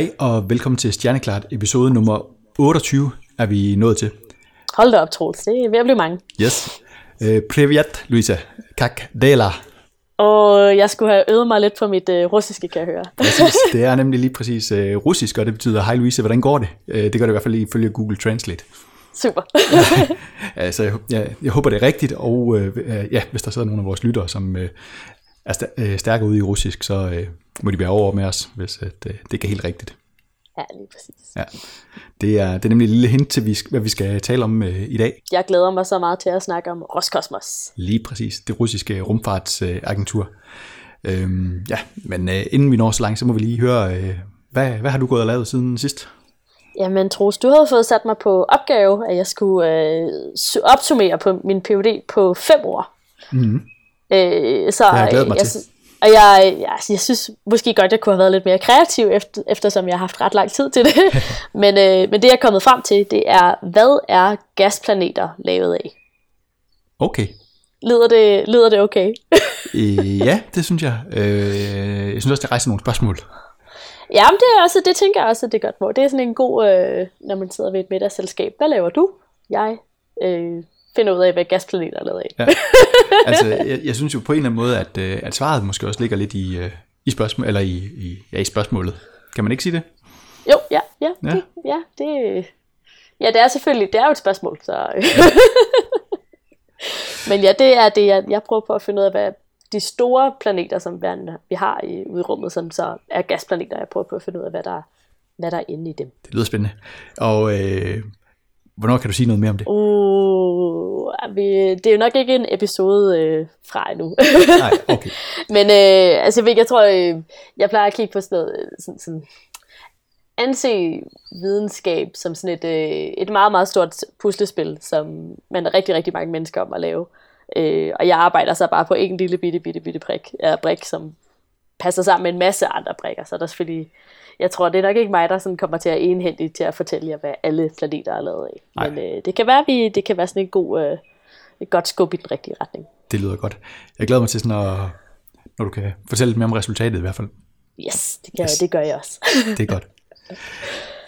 Hej og velkommen til Stjerneklart episode nummer 28 er vi nået til. Hold da op, Troels. Det er ved at blive mange. Yes. Uh, Privyat, Louisa. Kak dela. Og jeg skulle have øvet mig lidt på mit uh, russiske, kan jeg høre. Præcis. Det er nemlig lige præcis uh, russisk, og det betyder, hej Louise, hvordan går det? Uh, det gør det i hvert fald ifølge Google Translate. Super. altså, jeg, jeg, jeg håber, det er rigtigt, og uh, ja, hvis der sidder nogle af vores lyttere, som uh, er st- stærkere ude i russisk, så uh, må de være over med os, hvis at, uh, det ikke er helt rigtigt. Ja, lige præcis. Ja. Det er, det er nemlig et lille hint til, hvad vi skal tale om uh, i dag. Jeg glæder mig så meget til at snakke om Roskosmos. Lige præcis, det russiske rumfartsagentur. Uh, øhm, ja, men uh, inden vi når så langt, så må vi lige høre, uh, hvad, hvad har du gået og lavet siden sidst? Jamen Troels, du havde fået sat mig på opgave, at jeg skulle øh, opsummere på min PhD på fem år. Mm-hmm. Øh, så Det har jeg glædet mig jeg, til. Og jeg, jeg, jeg synes måske godt, jeg kunne have været lidt mere kreativ, efter, eftersom jeg har haft ret lang tid til det. men, øh, men det jeg er kommet frem til, det er, hvad er gasplaneter lavet af? Okay. Lyder det, lyder det okay? Øh, ja, det synes jeg. Øh, jeg synes også, det rejser nogle spørgsmål. Jamen, det, er også, det tænker jeg også, at det er godt hvor. Det er sådan en god, øh, når man sidder ved et middagsselskab. Hvad laver du? Jeg øh, finder ud af, hvad gasplaneter er lavet af. Ja. Altså, jeg, jeg synes jo på en eller anden måde, at, øh, at svaret måske også ligger lidt i, øh, i, spørgsmål, eller i, i, ja, i spørgsmålet. Kan man ikke sige det? Jo, ja, ja, Ja. ja. Det, ja, det, ja, det er selvfølgelig, det er jo et spørgsmål, så... Men ja, det er det, jeg, jeg prøver på at finde ud af, hvad de store planeter, som verden- vi har i udrummet, som så er gasplaneter, jeg prøver på at finde ud af, hvad der, hvad der er inde i dem. Det lyder spændende. Og øh, hvornår kan du sige noget mere om det? Uh, vi, det er jo nok ikke en episode øh, fra endnu. Nej, okay. Men øh, altså, jeg, ikke, jeg tror, øh, jeg plejer at kigge på sådan noget, øh, sådan, sådan anse videnskab som sådan et, øh, et meget, meget stort puslespil, som man er rigtig, rigtig mange mennesker om at lave. Øh, og jeg arbejder så bare på en lille bitte, bitte, bitte prik, ja, brik, som passer sammen med en masse andre brikker. Så der er selvfølgelig, jeg tror, det er nok ikke mig, der sådan kommer til at enhændigt til at fortælle jer, hvad alle planeter er lavet af. Nej. Men øh, det kan være, vi, det kan være sådan en god, øh, et godt skub i den rigtige retning. Det lyder godt. Jeg glæder mig til sådan at, når du kan fortælle lidt mere om resultatet i hvert fald. Yes, det, kan, Yes. yes. det gør jeg også. Det er godt.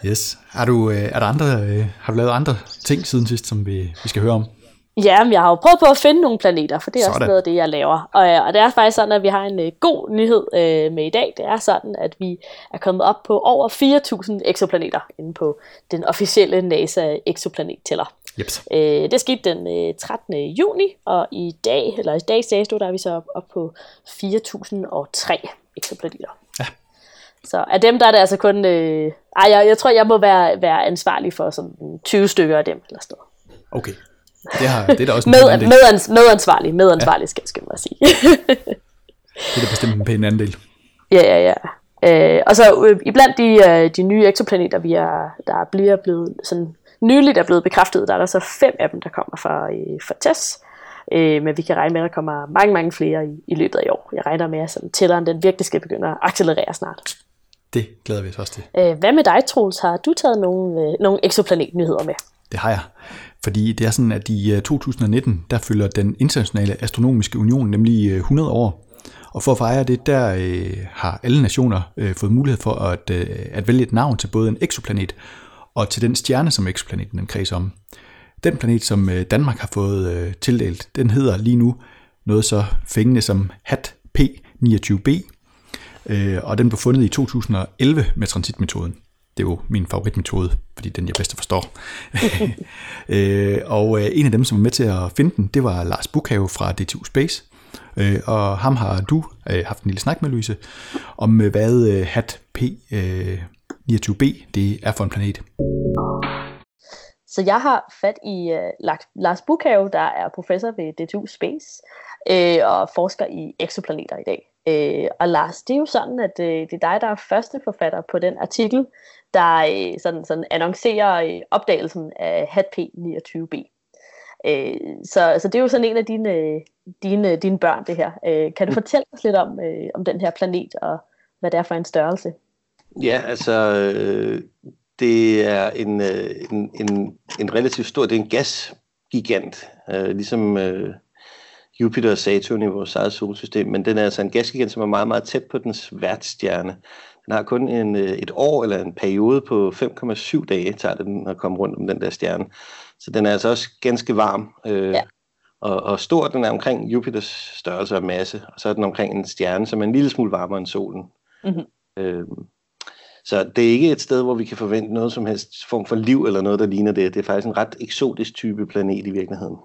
Yes. Er, du, øh, er der andre, øh, har du lavet andre ting siden sidst, som vi, vi skal høre om? Ja, men jeg har jo prøvet på at finde nogle planeter, for det er Sådan. Også noget af det, jeg laver. Og, øh, og det er faktisk sådan, at vi har en øh, god nyhed øh, med i dag. Det er sådan, at vi er kommet op på over 4.000 eksoplaneter inde på den officielle NASA exoplanet-tæller. Jeps. Øh, det skete den øh, 13. juni, og i dag, eller i dags dato, der er vi så op, op på 4.003 eksoplaneter. Ja. Så af dem, der er det altså kun... Øh, ej, jeg, jeg tror, jeg må være, være ansvarlig for sådan 20 stykker af dem, eller sådan noget. Okay. Det, har, det er da også en Med, andel. medans, medansvarlig, medansvarlig ja. skal mig at sige. Det er da bestemt en pæn andel. ja, ja, ja. Øh, og så øh, iblandt de, øh, de nye eksoplaneter, vi er, der bliver blevet sådan nyligt er blevet bekræftet, der er der så fem af dem, der kommer fra, øh, fra TESS. Øh, men vi kan regne med, at der kommer mange, mange flere i, i løbet af i år. Jeg regner med, at sådan, tælleren den virkelig skal begynde at accelerere snart. Det glæder vi os også til. Øh, hvad med dig, Troels? Har du taget nogle, øh, nogle exoplanetnyheder med? Det har jeg. Fordi det er sådan, at i øh, 2019, der fylder den internationale astronomiske union nemlig øh, 100 år. Og for at fejre det, der øh, har alle nationer øh, fået mulighed for at, øh, at vælge et navn til både en eksoplanet og til den stjerne, som eksoplaneten den kredser om. Den planet, som øh, Danmark har fået øh, tildelt, den hedder lige nu noget så fængende som HAT P29b, øh, og den blev fundet i 2011 med transitmetoden. Det er jo min favoritmetode, fordi den jeg bedst forstår. øh, og øh, en af dem, som var med til at finde den, det var Lars Bukhave fra DTU Space. Øh, og ham har du øh, haft en lille snak med, Louise, om øh, hvad øh, HAT P29b øh, det er for en planet. Så jeg har fat i øh, Lars Bukhave, der er professor ved DTU Space øh, og forsker i eksoplaneter i dag. Øh, og Lars, det er jo sådan, at øh, det er dig, der er første forfatter på den artikel, der øh, sådan, sådan annoncerer øh, opdagelsen af HAT P29b. Øh, så, så det er jo sådan en af dine, øh, dine, dine børn, det her. Øh, kan du fortælle os lidt om, øh, om den her planet, og hvad det er for en størrelse? Ja, altså, øh, det er en, øh, en, en, en relativt stor, det er en gasgigant, øh, ligesom øh, Jupiter og Saturn i vores eget solsystem, men den er altså en gasgigant, som er meget, meget tæt på dens værtsstjerne. Den har kun en, øh, et år eller en periode på 5,7 dage, tager det den at komme rundt om den der stjerne. Så den er altså også ganske varm. Øh, ja. og, og stor, den er omkring Jupiters størrelse og masse, og så er den omkring en stjerne, som er en lille smule varmere end solen. Mm-hmm. Øh, så det er ikke et sted, hvor vi kan forvente noget som helst form for liv eller noget, der ligner det. Det er faktisk en ret eksotisk type planet i virkeligheden.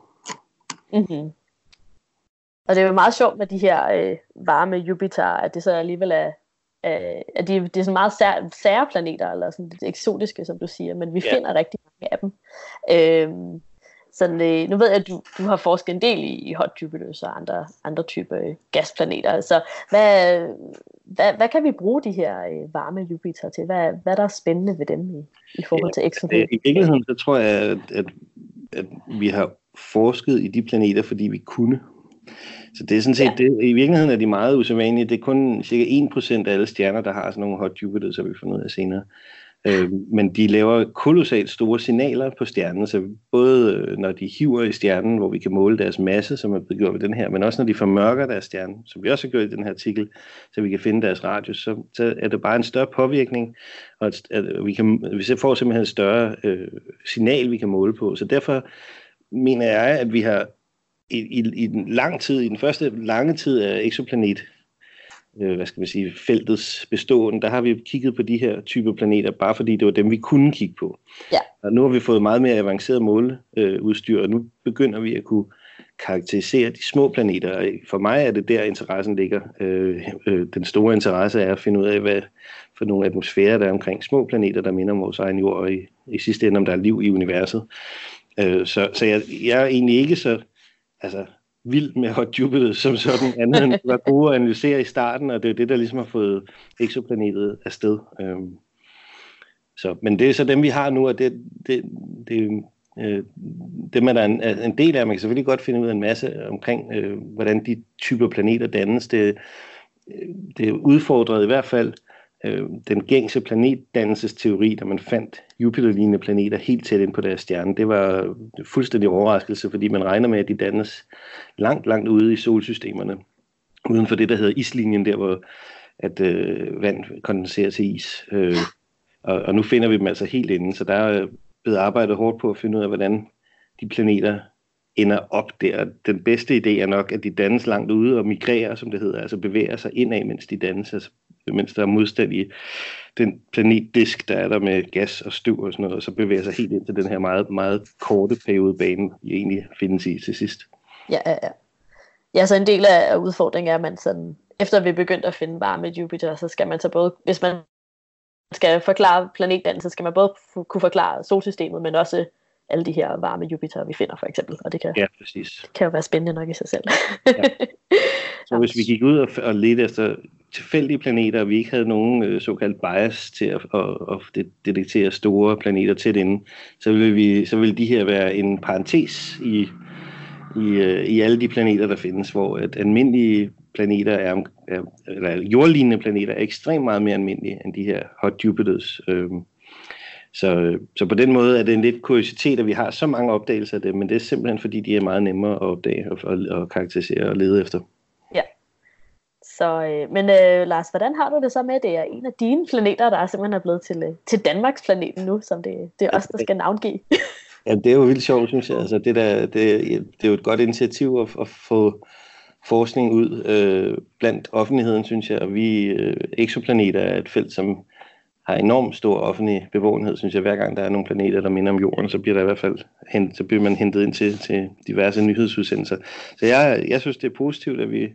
Mm-hmm. Og det er jo meget sjovt med de her øh, varme Jupiter, at det så alligevel er, øh, at de, det er sådan meget sær, sære planeter, eller sådan det eksotiske, som du siger, men vi ja. finder rigtig mange af dem. Øh, sådan, øh, nu ved jeg, at du, du har forsket en del i, i hot Jupiter og andre, andre typer gasplaneter. Så hvad, hvad, hvad kan vi bruge de her øh, varme Jupiter til? Hvad, hvad er der spændende ved dem i, i forhold til ekstra? Ja, I virkeligheden så tror jeg, at, at, at vi har forsket i de planeter, fordi vi kunne. Så det er sådan set, ja. det, i virkeligheden er de meget usædvanlige. Det er kun cirka 1% af alle stjerner, der har sådan nogle hot Jupiter, så vi får ud af senere. Øh, men de laver kolossalt store signaler på stjernen, så både øh, når de hiver i stjernen, hvor vi kan måle deres masse, som er blevet gjort ved den her, men også når de formørker deres stjerne, som vi også har gjort i den her artikel, så vi kan finde deres radius, så, så er det bare en større påvirkning, og at, at vi, kan, vi får simpelthen et større øh, signal, vi kan måle på. Så derfor mener jeg, at vi har i, i, i den lang tid, i den første lange tid af exoplanet øh, hvad skal man sige, feltets beståen, der har vi kigget på de her typer planeter, bare fordi det var dem, vi kunne kigge på. Ja. Og nu har vi fået meget mere avanceret måleudstyr, og nu begynder vi at kunne karakterisere de små planeter. For mig er det der, interessen ligger. Øh, øh, den store interesse er at finde ud af, hvad for nogle atmosfærer, der er omkring små planeter, der minder om vores egen jord, og i, i sidste ende, om der er liv i universet. Øh, så så jeg, jeg er egentlig ikke så... Altså, vild med Hot Jupiter som sådan, andet end var gode at analysere i starten, og det er det, der ligesom har fået exoplanetet afsted. Øhm, så, men det er så dem, vi har nu, og det, det, det øh, dem er der en, en del af. Man kan selvfølgelig godt finde ud af en masse omkring, øh, hvordan de typer planeter dannes. Det, øh, det er udfordret i hvert fald øh, den gængse planetdannelsesteori, da man fandt Jupiter-lignende planeter helt tæt ind på deres stjerne. Det var fuldstændig overraskelse, fordi man regner med, at de dannes langt, langt ude i solsystemerne, uden for det, der hedder islinjen, der hvor at øh, vand kondenserer til is. Øh, og, og nu finder vi dem altså helt inde, så der er blevet arbejdet hårdt på at finde ud af, hvordan de planeter ender op der. Den bedste idé er nok, at de dannes langt ude og migrerer, som det hedder, altså bevæger sig indad, mens de dannes, altså mens der er modstand i den planetdisk, der er der med gas og støv og sådan noget, og så bevæger sig helt ind til den her meget, meget korte periode banen, vi egentlig findes i til sidst. Ja, ja, ja. Ja, så en del af udfordringen er, at man sådan, efter vi begyndt at finde varme Jupiter, så skal man så både, hvis man skal forklare planeten, så skal man både kunne forklare solsystemet, men også alle de her varme Jupiter, vi finder for eksempel. Og det kan, ja, præcis. Det kan jo være spændende nok i sig selv. ja. Så hvis vi gik ud og, og ledte efter tilfældige planeter, og vi ikke havde nogen øh, såkaldt bias til at, at, at detektere store planeter tæt inde, så ville, vi, så ville de her være en parentes i, i, øh, i alle de planeter, der findes, hvor at almindelige planeter er, er eller jordlignende planeter er ekstremt meget mere almindelige end de her hot Jupiters. Øh, så, så på den måde er det en lidt kuriositet, at vi har så mange opdagelser af dem, men det er simpelthen fordi, de er meget nemmere at opdage og, og, og karakterisere og lede efter. Så, øh, men øh, Lars, hvordan har du det så med, at det er en af dine planeter, der er simpelthen er blevet til, øh, til Danmarks planeten nu, som det, det er os, der skal navngive? ja, det er jo vildt sjovt, synes jeg. Altså, det, der, det, det er jo et godt initiativ at, at få forskning ud øh, blandt offentligheden, synes jeg. Og vi, øh, exoplaneter er et felt, som har enormt stor offentlig bevågenhed, synes jeg. Hver gang der er nogle planeter, der minder om jorden, så bliver der i hvert fald hent, så bliver man hentet ind til, til diverse nyhedsudsendelser. Så jeg, jeg synes, det er positivt, at vi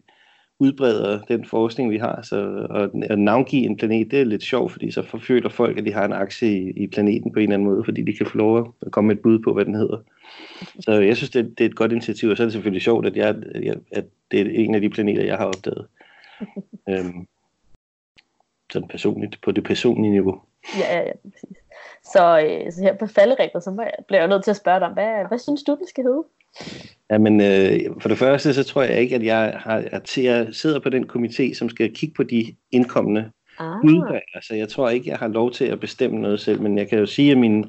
udbreder den forskning, vi har. Så at, at navngive en planet, det er lidt sjovt, fordi så forføler folk, at de har en aktie i, i planeten på en eller anden måde, fordi de kan få lov at komme med et bud på, hvad den hedder. Så jeg synes, det, det er et godt initiativ, og så er det selvfølgelig sjovt, at, jeg, at det er en af de planeter, jeg har opdaget. øhm, sådan personligt, på det personlige niveau. Ja, ja, ja, præcis. Så, øh, så her på falderæbet, så bliver jeg nødt til at spørge dig, hvad, hvad synes du, det skal hedde? Jamen, øh, for det første, så tror jeg ikke, at jeg har, at jeg sidder på den komité, som skal kigge på de indkommende ah. udvalg. Altså, jeg tror ikke, jeg har lov til at bestemme noget selv, men jeg kan jo sige, at min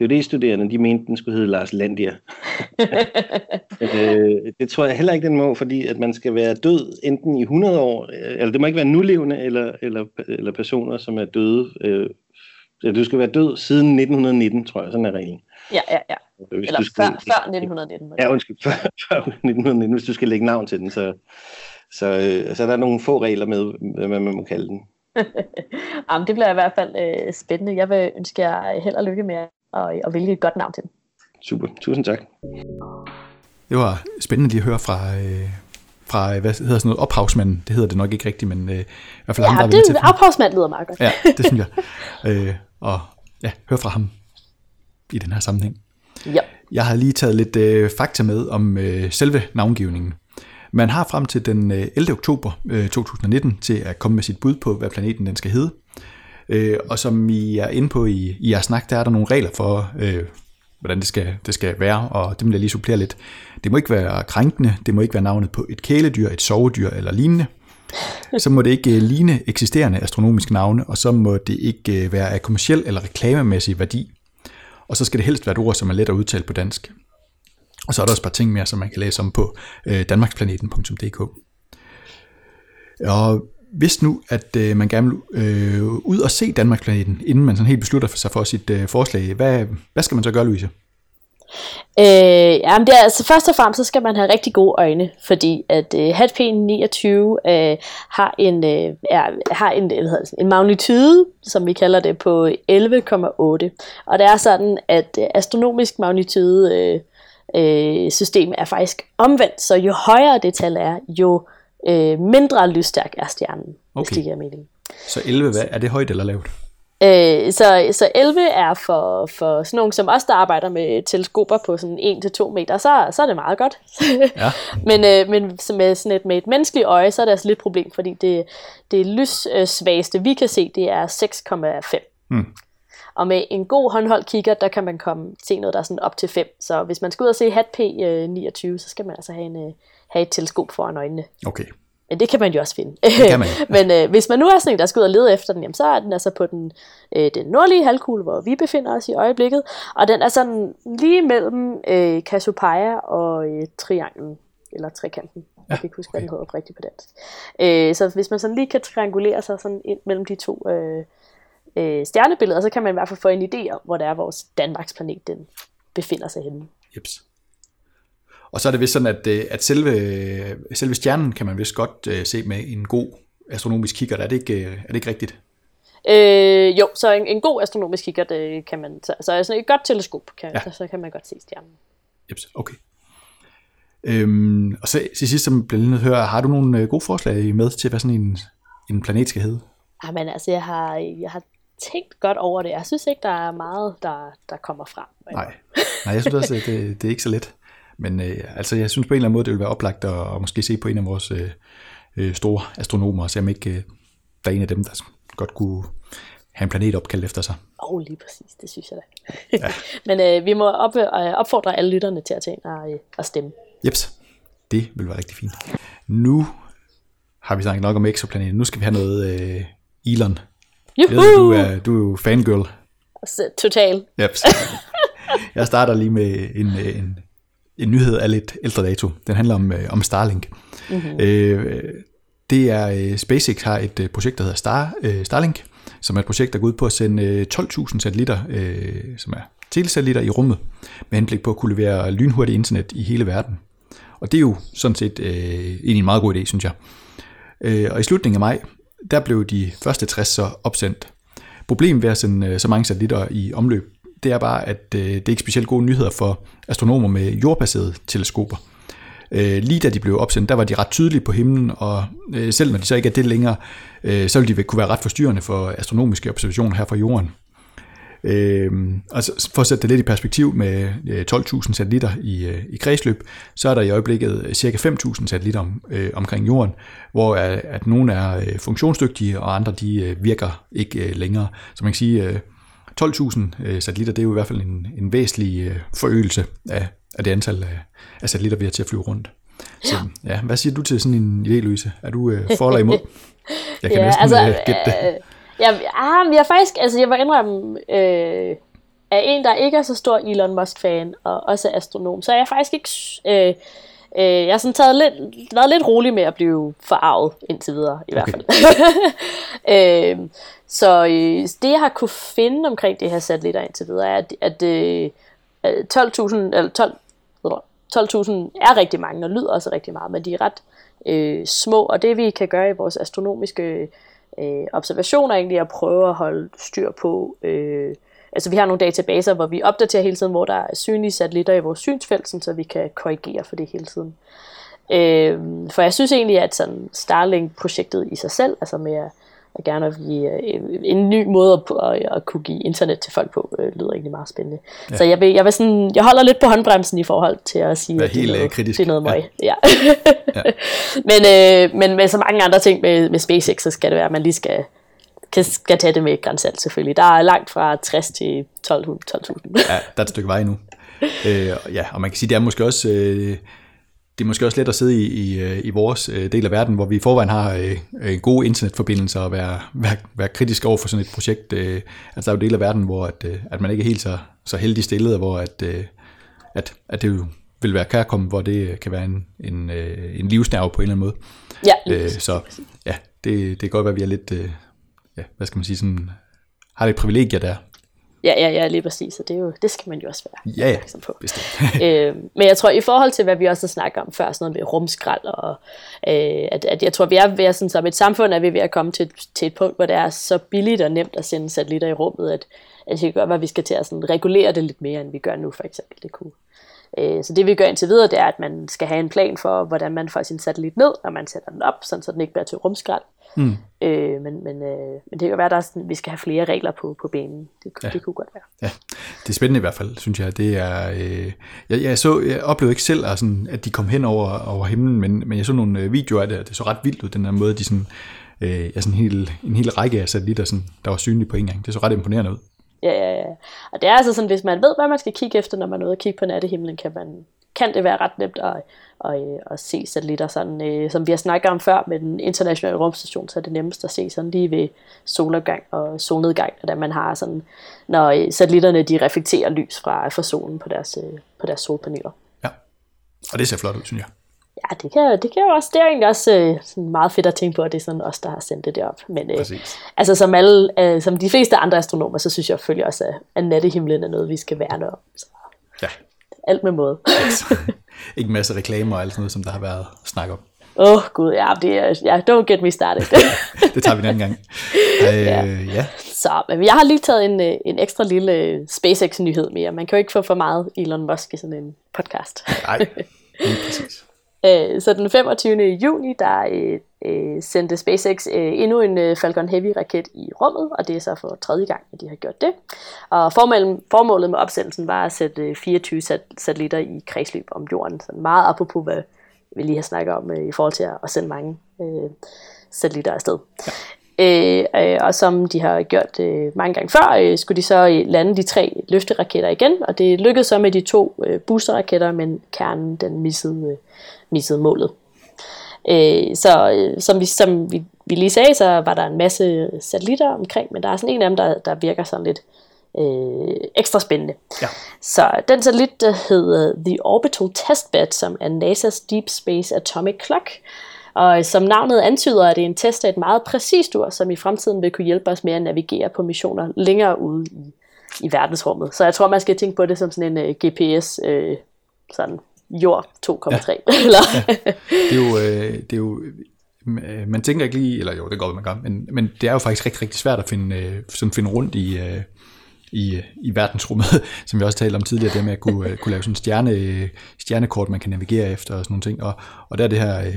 PhD-studerende, de mente, den skulle hedde Lars Landia. øh, det tror jeg heller ikke, den må, fordi at man skal være død enten i 100 år, eller det må ikke være nulevende, eller, eller, eller personer, som er døde. Øh, du skal være død siden 1919, tror jeg, sådan er reglen. Ja, ja, ja. Hvis eller du skal, før, før 1919. Ja, undskyld, før, før 1919, hvis du skal lægge navn til den, så, så, øh, så der er nogle få regler med, hvad man må kalde den. Jamen, det bliver i hvert fald øh, spændende. Jeg vil ønske jer held og lykke med at, at vælge et godt navn til den. Super, tusind tak. Det var spændende lige at høre fra, øh, fra hvad hedder sådan noget, ophavsmanden. Det hedder det nok ikke rigtigt, men øh, i hvert fald ja, ham, der det, er ophavsmand lyder meget godt. ja, det synes jeg. Øh, og ja, hør fra ham i den her sammenhæng. Ja. Jeg har lige taget lidt øh, fakta med om øh, selve navngivningen. Man har frem til den 11. Øh, oktober øh, 2019 til at komme med sit bud på, hvad planeten den skal hedde. Øh, og som I er inde på i, i jeres snak, der er der nogle regler for, øh, hvordan det skal, det skal være, og det vil jeg lige supplere lidt. Det må ikke være krænkende, det må ikke være navnet på et kæledyr, et sovedyr eller lignende. Så må det ikke øh, ligne eksisterende astronomiske navne, og så må det ikke være af kommersiel eller reklamemæssig værdi. Og så skal det helst være et ord, som er let at udtale på dansk. Og så er der også et par ting mere, som man kan læse om på øh, danmarksplaneten.dk. Og hvis nu, at øh, man gerne vil øh, ud og se Danmarksplaneten, inden man sådan helt beslutter sig for sit øh, forslag, hvad, hvad skal man så gøre, Louise? Øh, jamen det er, altså først og fremmest så skal man have rigtig gode øjne, fordi at øh, HATP 29 øh, har en øh, er, har en, hvad hedder det, en magnitude, som vi kalder det på 11,8. Og det er sådan at øh, astronomisk magnitude øh, øh, system er faktisk omvendt, så jo højere det tal er, jo øh, mindre lysstærk er stjernen, okay. hvis det giver mening. Så 11, hvad, er det højt eller lavt? Øh, så, så 11 er for, for sådan nogle som os, der arbejder med teleskoper på sådan 1-2 meter, så, så er det meget godt. Ja. men øh, men med, sådan et, med et menneskeligt øje, så er det altså lidt problem, fordi det, det lyssvageste, vi kan se, det er 6,5. Hmm. Og med en god håndholdt kigger, der kan man komme se noget, der er sådan op til 5. Så hvis man skal ud og se HAT P29, øh, så skal man altså have, en, øh, have et teleskop foran øjnene. Okay. Men det kan man jo også finde. Det kan man. Men øh, hvis man nu er sådan en, der skal ud og lede efter den, jamen, så er den altså på den, øh, den nordlige halvkugle, hvor vi befinder os i øjeblikket. Og den er sådan lige mellem øh, Cassiopeia og øh, trianglen, eller trekanten. Ja, jeg kan ikke huske, okay. hvad den hedder rigtigt på dansk. Øh, så hvis man sådan lige kan triangulere sig sådan ind mellem de to øh, øh, stjernebilleder, så kan man i hvert fald få en idé om, hvor det er vores Danmarks planet den befinder sig henne. Jeps. Og så er det vist sådan, at, øh, at selve, selve stjernen kan man vist godt uh, se med en god astronomisk kigger. Er det ikke, øh, er det ikke rigtigt? Øh, jo, så en, en god astronomisk kigger, det kan man, så altså et godt teleskop, kan, ja. så, så kan man godt se stjernen. Jeps, okay. Øhm, og så til sidst, som bliver lige høre, har du nogle gode forslag med til, hvad sådan en, en planet skal hedde? Jamen altså, jeg har, jeg har tænkt godt over det. Jeg synes ikke, der er meget, der, der kommer frem. Nej, Nej jeg synes også, det, det er ikke så let. Men øh, altså, jeg synes på en eller anden måde, det vil være oplagt at, at måske se på en af vores øh, øh store astronomer, og se om ikke øh, der er en af dem, der godt kunne have en planet opkaldt efter sig. Åh, oh, lige præcis, det synes jeg da. Ja. Men øh, vi må op, øh, opfordre alle lytterne til at tage ind og, øh, og stemme. Jeps, det vil være rigtig fint. Nu har vi snakket nok om exoplaneten. Nu skal vi have noget øh, Elon. Juhu! Ved, du, er, du er jo fangirl. Total. Jeps. Jeg starter lige med en, øh, en, en nyhed af lidt ældre dato. Den handler om, øh, om Starlink. Mm-hmm. Øh, det er, øh, SpaceX har et øh, projekt, der hedder Star, øh, Starlink, som er et projekt, der går ud på at sende øh, 12.000 satellitter, øh, som er telesatellitter i rummet, med henblik på at kunne levere lynhurtigt internet i hele verden. Og det er jo sådan set øh, egentlig en meget god idé, synes jeg. Øh, og i slutningen af maj, der blev de første 60 så opsendt. Problemet ved at sende øh, så mange satellitter i omløb, det er bare, at øh, det er ikke specielt gode nyheder for astronomer med jordbaserede teleskoper. Øh, lige da de blev opsendt, der var de ret tydelige på himlen, og øh, selv når de så ikke er det længere, øh, så ville de kunne være ret forstyrrende for astronomiske observationer her fra jorden. Øh, og for at sætte det lidt i perspektiv med øh, 12.000 satellitter i, øh, i kredsløb, så er der i øjeblikket ca. 5.000 satellitter om, øh, omkring jorden, hvor at, at nogle er funktionsdygtige, og andre de virker ikke længere. Så man kan sige, 12.000 øh, satellitter, det er jo i hvert fald en, en væsentlig øh, forøgelse af, af det antal af, af satellitter, vi har til at flyve rundt. Så ja, hvad siger du til sådan en idé, Louise? Er du øh, for eller imod? Jeg kan ja, næsten altså, øh, gætte det. Øh, ja, ah, jeg, jeg faktisk, altså jeg var indrømme, øh, er en, der ikke er så stor Elon Musk-fan, og også er astronom, så er jeg faktisk ikke... Øh, øh, jeg har sådan taget lidt, været lidt rolig med at blive forarvet indtil videre, i okay. hvert fald. øh, så øh, det, jeg har kunne finde omkring det her satellitter indtil videre, er, at, at øh, 12.000 eller 12, 12.000 er rigtig mange, og lyder også rigtig meget, men de er ret øh, små, og det vi kan gøre i vores astronomiske øh, observationer egentlig at prøve at holde styr på, øh, altså vi har nogle databaser, hvor vi opdaterer hele tiden, hvor der er synlige satellitter i vores synsfelt, så vi kan korrigere for det hele tiden. Øh, for jeg synes egentlig, at sådan Starlink-projektet i sig selv, altså med at og gerne at give øh, en ny måde at, at, at kunne give internet til folk på, øh, lyder egentlig meget spændende. Ja. Så jeg, vil, jeg, vil sådan, jeg holder lidt på håndbremsen i forhold til at sige, Vær at det er, noget, kritisk. det er noget møg. Ja. ja. men, øh, men med så mange andre ting med, med SpaceX, så skal det være, at man lige skal, kan, skal tage det med grænsalt selvfølgelig. Der er langt fra 60 til 12.000. 12.000. ja, der er et stykke vej nu. Øh, ja, og man kan sige, det er måske også... Øh, det er måske også let at sidde i, i, øh, i vores øh, del af verden, hvor vi i forvejen har øh, gode internetforbindelser og være, være, være kritisk over for sådan et projekt. Øh, altså der er jo del af verden, hvor at, øh, at man ikke er helt så, så heldig stillet, og hvor at, øh, at, at det jo vil være kærkommet, hvor det kan være en, en, øh, en livsnerve på en eller anden måde. Ja, øh, så ja, det, det kan godt være, at vi er lidt, øh, ja, hvad skal man sige, sådan, har lidt privilegier der. Ja, ja, ja, lige præcis, og det, er jo, det skal man jo også være ja, ja, på. øh, men jeg tror, i forhold til, hvad vi også har snakket om før, sådan noget med rumskrald, og øh, at, at jeg tror, vi er ved at, sådan, som et samfund, er vi ved at komme til, til et punkt, hvor det er så billigt og nemt at sende satellitter i rummet, at, at det kan godt være, at vi skal til at sådan, regulere det lidt mere, end vi gør nu, for eksempel. Det kunne. Øh, så det vi gør indtil videre, det er, at man skal have en plan for, hvordan man får sin satellit ned, når man sætter den op, sådan, så den ikke bliver til rumskrald. Mm. Øh, men, men, øh, men det kan være, at vi skal have flere regler på, på banen. Det, ja. det kunne godt være. Ja, det er spændende i hvert fald, synes jeg. Det er, øh, jeg, jeg, så, jeg oplevede ikke selv, altså, at de kom hen over, over himlen, men, men jeg så nogle øh, videoer af det, og det så ret vildt ud, den der måde, de sådan, øh, ja, sådan en, hel, en hel række af satellitter, sådan, der var synlige på en gang. Det så ret imponerende ud. Ja, ja, ja. Og det er altså sådan, hvis man ved, hvad man skal kigge efter, når man er ude og kigge på nattehimlen, kan man kan det være ret nemt at, at, at se satellitter, sådan, øh, som vi har snakket om før med den internationale rumstation, så er det nemmest at se sådan lige ved solopgang og solnedgang, da man har sådan, når øh, satellitterne de reflekterer lys fra, fra solen på deres, øh, på deres solpaneler. Ja, og det ser flot ud, synes jeg. Ja, det kan, det kan jo også, det er egentlig også øh, sådan meget fedt at tænke på, at det er sådan os, der har sendt det derop. Men øh, altså som, alle, øh, som de fleste andre astronomer, så synes jeg selvfølgelig også, at, at nattehimlen er noget, vi skal værne om. Så. Ja, alt med måde. ikke en masse reklamer og alt sådan noget, som der har været snak om. Åh oh, gud, ja, det er, ja, don't get me started. det tager vi en anden gang. Øh, ja. ja. Så, men jeg har lige taget en, øh, en ekstra lille øh, SpaceX-nyhed mere. Man kan jo ikke få for meget Elon Musk i sådan en podcast. Nej, præcis. Øh, så den 25. juni, der øh, øh, sendte SpaceX øh, endnu en øh, Falcon Heavy raket i rummet, og det er så for tredje gang, at de har gjort det. Og formålet, formålet med opsendelsen var at sætte øh, 24 sat, satellitter i kredsløb om jorden. Så meget apropos, hvad vi lige har snakket om øh, i forhold til at, at sende mange øh, satellitter afsted. Øh, øh, og som de har gjort øh, mange gange før, øh, skulle de så øh, lande de tre løfteraketter igen, og det lykkedes så med de to øh, boosterraketter, men kernen den missede, øh, missede målet. Øh, så øh, som, vi, som vi, vi lige sagde, så var der en masse satellitter omkring, men der er sådan en af dem, der, der virker sådan lidt øh, ekstra spændende. Ja. Så den satellit, der hedder The Orbital Testbed, som er NASA's Deep Space Atomic Clock, og som navnet antyder, er det en test af et meget præcist ur, som i fremtiden vil kunne hjælpe os med at navigere på missioner længere ude i, i verdensrummet. Så jeg tror, man skal tænke på det som sådan en uh, øh, GPS, uh, øh, sådan jord 2,3. Ja. Eller? ja. Det er jo, øh, det er jo man tænker ikke lige, eller jo, det går man gør, men, men det er jo faktisk rigtig, rigtig svært at finde, øh, sådan finde rundt i, øh, i, i verdensrummet, som vi også talte om tidligere, det med at kunne, øh, kunne lave sådan stjerne, stjernekort, man kan navigere efter og sådan nogle ting, og, og der er det her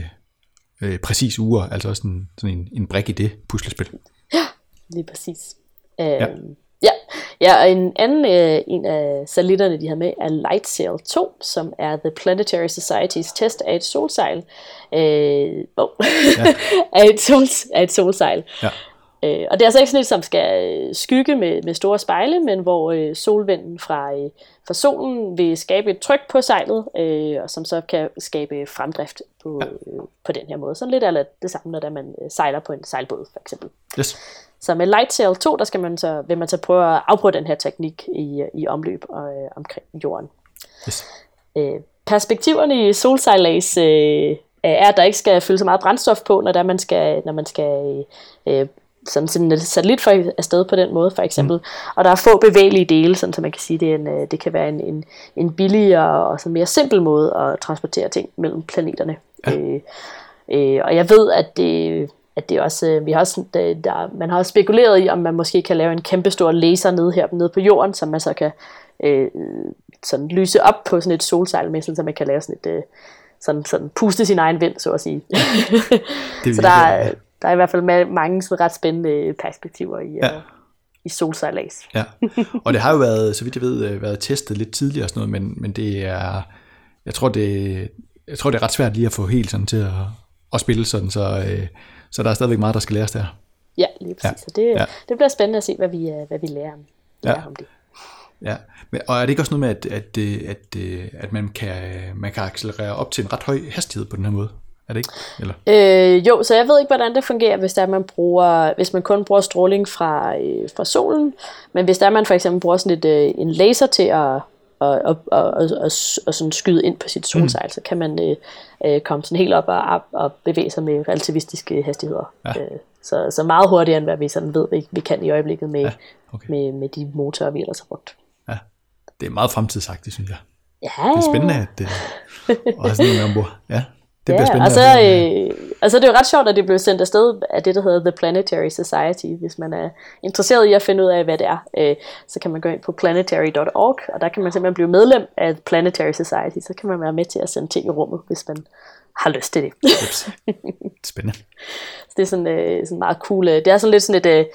øh, præcis ure, altså også en, sådan en, en brik i det puslespil. Ja, lige præcis. Øh, ja. Ja, ja og en anden øh, en af satellitterne, de har med, er LightSail 2, som er The Planetary Society's test af et solsejl. Øh, oh, ja. af, et sol, af et solsejl. Ja. Øh, og det er altså ikke sådan et, som skal øh, skygge med, med store spejle, men hvor øh, solvinden fra, øh, fra solen vil skabe et tryk på sejlet, øh, og som så kan skabe fremdrift på, øh, på den her måde. Sådan lidt eller det samme, når man øh, sejler på en sejlbåd, for eksempel. Yes. så med Light Sail 2, der skal man så, vil man så prøve at afprøve den her teknik i, i omløb og, øh, omkring jorden. Yes. Øh, perspektiverne i solsejlads øh, er, at der ikke skal fylde så meget brændstof på, når, der man skal, når man skal øh, sådan sådan et satellit for afsted på den måde, for eksempel. Mm. Og der er få bevægelige dele, sådan, så man kan sige, det, er en, øh, det kan være en, en, en billigere og sådan mere simpel måde at transportere ting mellem planeterne. Ja. Øh, øh, og jeg ved, at det, at det også, øh, vi har også, der, man har også spekuleret i, om man måske kan lave en kæmpe stor laser nede her nede på jorden, som man så kan øh, sådan lyse op på sådan et solsejl med, så man kan lave sådan et, øh, sådan, sådan puste sin egen vind, så at sige. det så der, er, der er i hvert fald mange sådan ret spændende perspektiver i, ja. uh, i solsejlads. ja, og det har jo været, så vidt jeg ved, øh, været testet lidt tidligere og sådan noget, men, men det er, jeg tror det, jeg tror det er ret svært lige at få helt sådan til at, at spille sådan, så, øh, så der er stadigvæk meget, der skal læres der. Ja, lige præcis. Ja. Så det, ja. det bliver spændende at se, hvad vi, hvad vi lærer, lærer ja. om det. Ja, men, og er det ikke også noget med, at, at, at, at man, kan, man kan accelerere op til en ret høj hastighed på den her måde? Er det ikke? Eller? Øh, jo, så jeg ved ikke, hvordan det fungerer, hvis, der man, bruger, hvis man kun bruger stråling fra, øh, fra solen. Men hvis der man for eksempel bruger sådan et, øh, en laser til at og, og, og, og, og, sådan skyde ind på sit solsejl, mm. så kan man øh, øh, komme sådan helt op og, op og bevæge sig med relativistiske hastigheder. Ja. Øh, så, så meget hurtigere, end hvad vi sådan ved, vi, vi kan i øjeblikket med, ja, okay. med, med de motorer, vi ellers har brugt. Ja, det er meget fremtidsagtigt, synes jeg. Ja. Det er spændende at, øh, at have sådan en ombord. Ja. Det ja. Og så, øh, og så er det jo ret sjovt, at det blev sendt afsted af det, der hedder The Planetary Society. Hvis man er interesseret i at finde ud af, hvad det er, øh, så kan man gå ind på planetary.org, og der kan man simpelthen blive medlem af Planetary Society. Så kan man være med til at sende ting i rummet, hvis man har lyst til det. spændende. så det er sådan, øh, sådan meget cool. Øh, det er sådan lidt sådan et...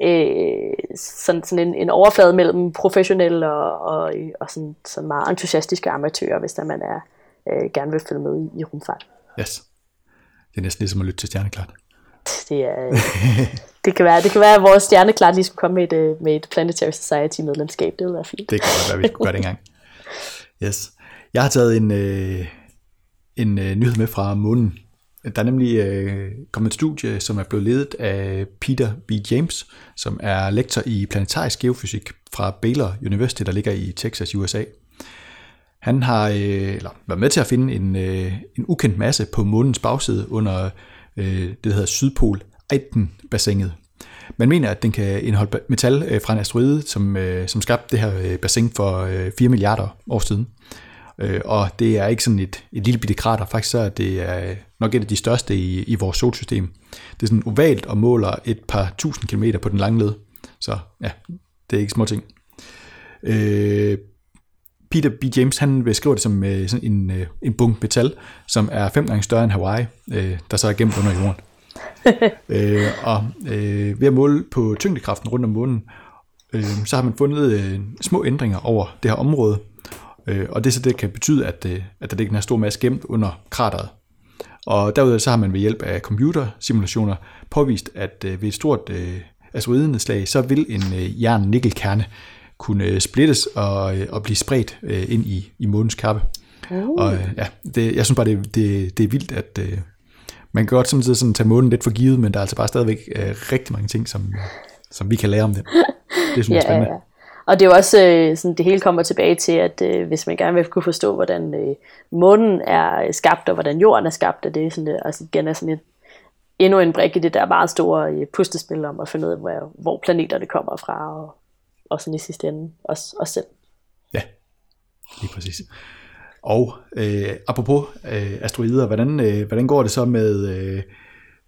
Øh, sådan, sådan en, en overflade mellem professionelle og, og, og sådan, sådan meget entusiastiske amatører, hvis der man er, øh, gerne vil følge med i, i rumfart. Yes. Det er næsten ligesom at lytte til Stjerneklart. Det, er, det, kan være, det kan være, at vores Stjerneklart lige skulle komme med et, øh, med et Planetary Society medlemskab. Det ville være fint. Det kan være, at vi skulle gøre det engang. Yes. Jeg har taget en, øh, en øh, nyhed med fra månen. Der er nemlig øh, kommet et studie, som er blevet ledet af Peter B. James, som er lektor i planetarisk geofysik fra Baylor University, der ligger i Texas, USA. Han har øh, eller, været med til at finde en, øh, en ukendt masse på månens bagside under øh, det, der hedder Sydpol Aiden-bassinet. Man mener, at den kan indeholde metal øh, fra en asteroide, som, øh, som skabte det her øh, bassin for øh, 4 milliarder år siden. Øh, og det er ikke sådan et, et lille bitte krater, faktisk så er det er nok et af de største i, i vores solsystem. Det er sådan ovalt og måler et par tusind kilometer på den lange led. Så ja, det er ikke små ting. Øh, Peter B. James han beskriver det som øh, sådan en, øh, en bunk metal, som er fem gange større end Hawaii, øh, der så er gemt under jorden. øh, og øh, ved at måle på tyngdekraften rundt om månen, øh, så har man fundet øh, små ændringer over det her område, øh, og det så det kan betyde, at, øh, at der ligger en stor masse gemt under krateret. Og derudover så har man ved hjælp af computersimulationer påvist, at øh, ved et stort øh, asteroidenedslag, så vil en øh, jern-nikkelkerne kunne øh, splittes og, øh, og blive spredt øh, ind i, i månens kappe. Uh. Og ja, det, jeg synes bare, det, det, det er vildt, at man kan godt samtidig sådan tage månen lidt for givet, men der er altså bare stadigvæk rigtig mange ting, som, som vi kan lære om det. Det synes jeg er spændende. Ja, ja. Og det er jo også øh, sådan, det hele kommer tilbage til, at øh, hvis man gerne vil kunne forstå, hvordan øh, månen er skabt, og hvordan jorden er skabt, og det er sådan, det, altså igen er sådan et, endnu en brik i det der meget store øh, pustespil om at finde ud af, hvor, hvor planeterne kommer fra, og og sådan i sidste ende os, os selv. Ja, lige præcis. Og øh, apropos øh, asteroider, hvordan, øh, hvordan går det så med øh,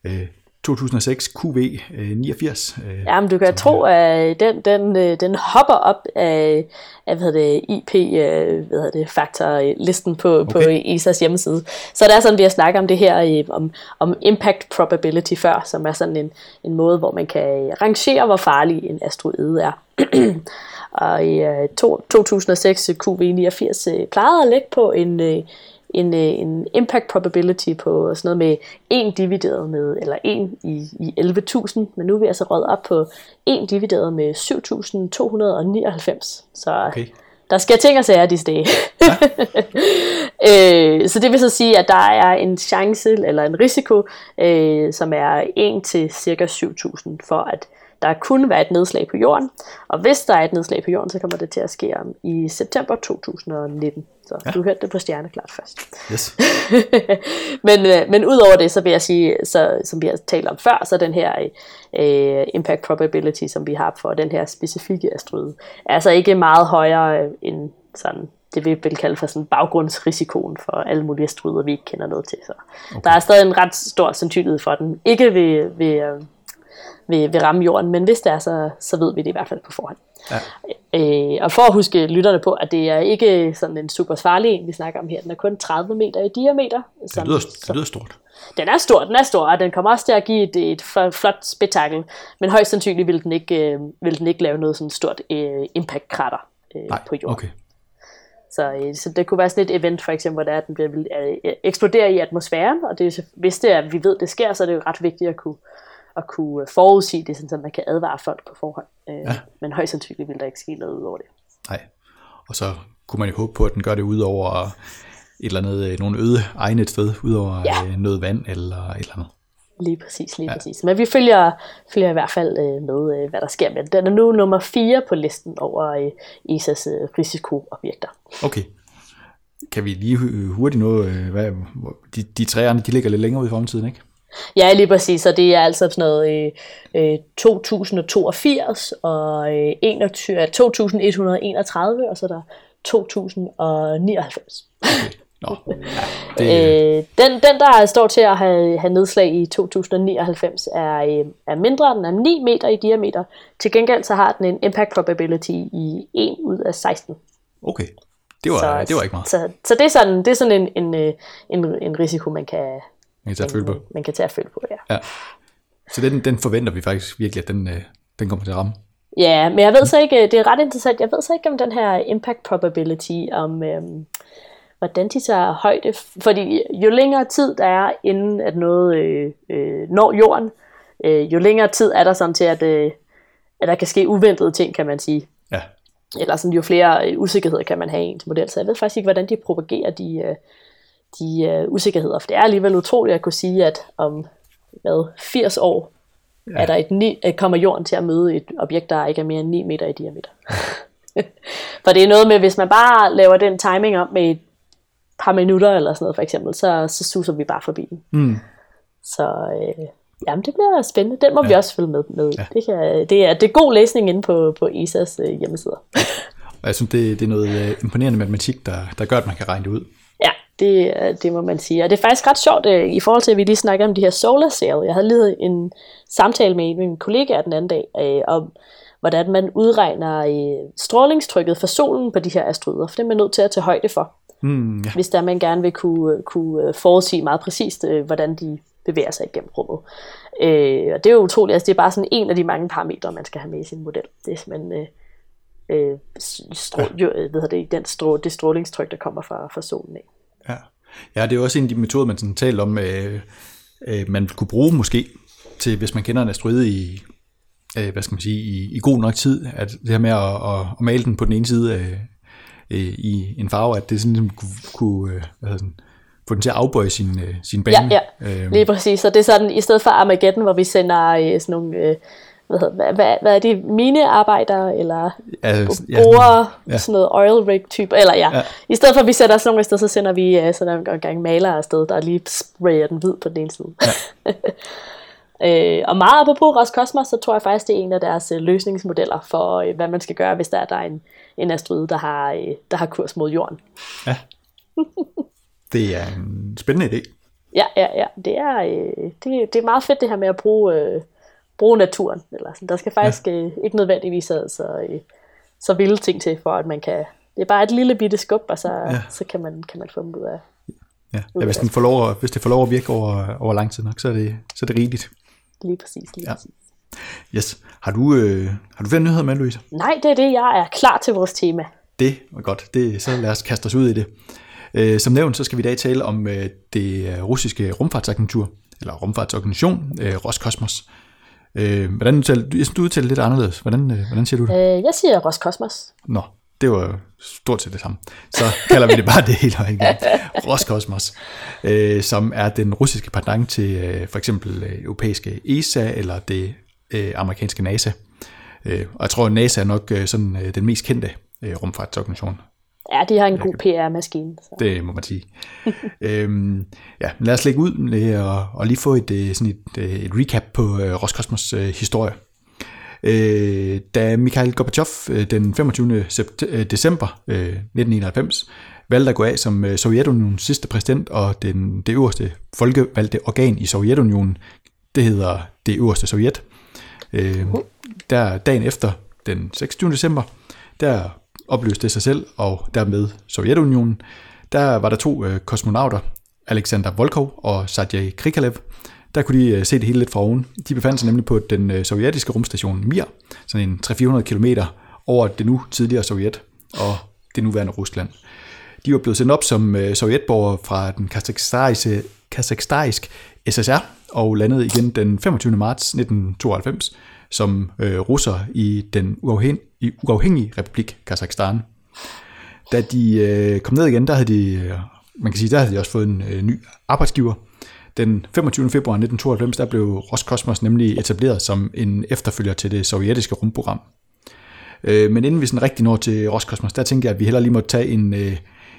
øh, 2006 QV89? Øh, Jamen, du kan tro, at den, den, øh, den hopper op af, af hvad det, IP øh, hvad det, faktorlisten på, okay. på ESA's hjemmeside. Så det er sådan, vi har snakket om det her, om, om impact probability før, som er sådan en, en måde, hvor man kan rangere, hvor farlig en asteroide er. og i uh, to, 2006 QV89 uh, plejede at lægge på en, en, uh, en impact probability på sådan noget med 1 divideret med, eller 1 i, i 11.000, men nu er vi altså røget op på 1 divideret med 7.299. Så okay. der sker ting og sager disse dage. Ja. øh, så det vil så sige, at der er en chance, eller en risiko, øh, som er 1 til cirka 7.000 for, at der kunne være et nedslag på jorden, og hvis der er et nedslag på jorden, så kommer det til at ske om i september 2019. Så ja. du hørte det på Stjerneklart først. Yes. men, øh, men udover det, så vil jeg sige, så, som vi har talt om før, så den her øh, impact probability, som vi har for den her specifikke asteroide, er altså ikke meget højere end sådan det vi vil kalde for sådan baggrundsrisikoen for alle mulige asteroider, vi ikke kender noget til. Så okay. der er stadig en ret stor sandsynlighed for, at den ikke vil, vil, øh, vil, vil ramme jorden, men hvis det er, så, så ved vi det i hvert fald på forhånd. Ja. Øh, og for at huske lytterne på, at det er ikke sådan en super farlig en, vi snakker om her. Den er kun 30 meter i diameter. Som, det, lyder, det lyder stort. Den er stor, den er stor, og den kommer også til at give et, et flot spektakel, men højst sandsynligt vil den ikke, øh, vil den ikke lave noget sådan stort øh, impact-krater øh, Nej, på jorden. Okay. Så, øh, så det kunne være sådan et event, for eksempel, hvor der, den vil øh, eksplodere i atmosfæren, og det, hvis det er, vi ved, det sker, så er det jo ret vigtigt at kunne, at kunne forudsige det, så man kan advare folk på forhånd. Øh, ja. Men højst sandsynligt vil der ikke ske noget ud over det. Nej, og så kunne man jo håbe på, at den gør det ud over et eller andet, nogle øde egne et sted, ud over ja. noget vand eller et eller andet. Lige præcis, lige ja. præcis. Men vi følger, følger i hvert fald øh, med, øh, hvad der sker med den. er nu nummer 4 på listen over øh, ESA's øh, risikoobjekter. Okay. Kan vi lige hurtigt nå, øh, hvad, de, de træerne, de ligger lidt længere ud i fremtiden, ikke? Ja, lige præcis, og det er altså sådan noget øh, 2082 og øh, 21, 2131, og så er der 2099. Okay. Nå, ja, det... øh, den, den, der står til at have, have nedslag i 2099, er, øh, er mindre, den er 9 meter i diameter. Til gengæld så har den en impact probability i 1 ud af 16. Okay, det var, så, det var ikke meget. Så, så det er sådan, det er sådan en, en, øh, en, en risiko, man kan, man kan tage at føle på. Man kan tage at føle på, ja. ja. Så den, den forventer vi faktisk virkelig, at den, øh, den kommer til at ramme. Ja, men jeg ved så ikke, det er ret interessant, jeg ved så ikke om den her impact probability, om, øhm, hvordan de tager højde. Fordi jo længere tid der er, inden at noget øh, øh, når jorden, øh, jo længere tid er der sådan til, at, øh, at der kan ske uventede ting, kan man sige. Ja. Eller sådan, jo flere øh, usikkerheder kan man have i ens model. Så jeg ved faktisk ikke, hvordan de propagerer de, øh, de øh, usikkerheder. For det er alligevel utroligt at kunne sige, at om hvad, 80 år ja. er der et ni, øh, kommer jorden til at møde et objekt, der ikke er mere end 9 meter i diameter. For det er noget med, hvis man bare laver den timing op med et par minutter eller sådan noget for eksempel, så, så suser vi bare forbi den. Mm. Så øh, jamen, det bliver spændende. Den må ja. vi også følge med. med. Ja. Det, kan, det, er, det er god læsning inde på, på ESA's øh, hjemmesider. Og jeg synes, det, det er noget øh, imponerende matematik, der, der gør, at man kan regne det ud. Ja, det, øh, det må man sige. Og det er faktisk ret sjovt øh, i forhold til, at vi lige snakker om de her solar sail. Jeg havde lige en samtale med en min kollega den anden dag øh, om, hvordan man udregner øh, strålingstrykket fra solen på de her asteroider, for det er man nødt til at tage højde for. Mm, ja. Hvis der man gerne vil kunne, kunne øh, forudsige meget præcist, øh, hvordan de bevæger sig igennem rummet. Øh, og det er jo utroligt, altså det er bare sådan en af de mange parametre, man skal have med i sin model. Det er simpelthen øh, øh, strå, ja. jo, ved det, den strå, det strålingstryk, der kommer fra, fra solen af. Ja. ja, det er også en af de metoder, man sådan taler om, øh, øh, man kunne bruge måske, til hvis man kender en asteroide i, øh, hvad skal man sige, i, i god nok tid, at det her med at, at, at male den på den ene side øh, øh, i en farve, at det sådan ligesom kunne, kunne øh, hvad sådan, få den til at afbøje sin, øh, sin bane. Ja, ja. Øhm. lige præcis. Så det er sådan, i stedet for Armageddon, hvor vi sender øh, sådan nogle... Øh, hvad, hvad, hvad, hvad er det, minearbejdere, eller ja, bruger ja. sådan noget oil rig type, eller ja. ja. I stedet for at vi sætter sådan nogle sted, så sender vi uh, sådan en gang malere afsted, der lige sprayer den hvid på den ene side. Ja. øh, og meget apropos Roskosmos, så tror jeg faktisk, det er en af deres uh, løsningsmodeller for, uh, hvad man skal gøre, hvis der er, der er en, en asteroide, der har, øh, der har kurs mod jorden. Ja. Det er en spændende idé. Ja, ja, ja. Det er, øh, det, det er meget fedt det her med at bruge, øh, bruge naturen. Eller sådan. Der skal faktisk ja. øh, ikke nødvendigvis så, så, øh, så vilde ting til, for at man kan... Det er bare et lille bitte skub, og så, ja. så kan, man, kan man få dem ud af... Ja, ja hvis, den får lov, hvis det får lov at virke over, over lang tid nok, så er det, så er det rigeligt. Lige præcis, lige ja. præcis. Yes. Har du, øh, har du flere nyheder med, Louise? Nej, det er det. Jeg er klar til vores tema. Det var godt. Det, så lad os kaste os ud i det. Øh, som nævnt, så skal vi i dag tale om øh, det russiske rumfartsagentur, eller rumfartsorganisation, øh, Roskosmos. Øh, hvordan udtaler, jeg synes, du udtaler lidt anderledes. Hvordan, øh, hvordan siger du det? Øh, jeg siger Roskosmos. Nå, det var stort set det samme. Så kalder vi det bare det hele igen. Roskosmos, øh, som er den russiske pendant til øh, for eksempel øh, europæiske ESA, eller det øh, amerikanske NASA. Øh, og jeg tror, at NASA er nok øh, sådan øh, den mest kendte øh, rumfartsorganisation. Ja, de har en god PR-maskine. Så. Det må man sige. øhm, ja, lad os lægge ud med at, og lige få et, øh, sådan et, øh, et recap på øh, Roskosmos historie. Øh, da Mikhail Gorbachev den 25. december øh, 1991 valgte at gå af som Sovjetunionens sidste præsident og den, det øverste folkevalgte organ i Sovjetunionen, det hedder det øverste Sovjet. Øh, der dagen efter, den 26. december, der opløste sig selv og dermed Sovjetunionen. Der var der to øh, kosmonauter, Alexander Volkov og Sergej Krikalev. Der kunne de øh, se det hele lidt fra oven. De befandt sig nemlig på den øh, sovjetiske rumstation Mir, sådan en 300-400 km over det nu tidligere Sovjet og det nuværende Rusland. De var blevet sendt op som øh, sovjetborgere fra den kazakhstariske SSR og landede igen den 25. marts 1992 som øh, russer i den uafhæng- i uafhængige republik Kazakhstan. Da de øh, kom ned igen, der havde de, øh, man kan sige, der havde de også fået en øh, ny arbejdsgiver. Den 25. februar 1992, der blev Roskosmos nemlig etableret som en efterfølger til det sovjetiske rumprogram. Øh, men inden vi sådan rigtig når til Roskosmos, der tænkte jeg, at vi heller lige måtte tage en, øh,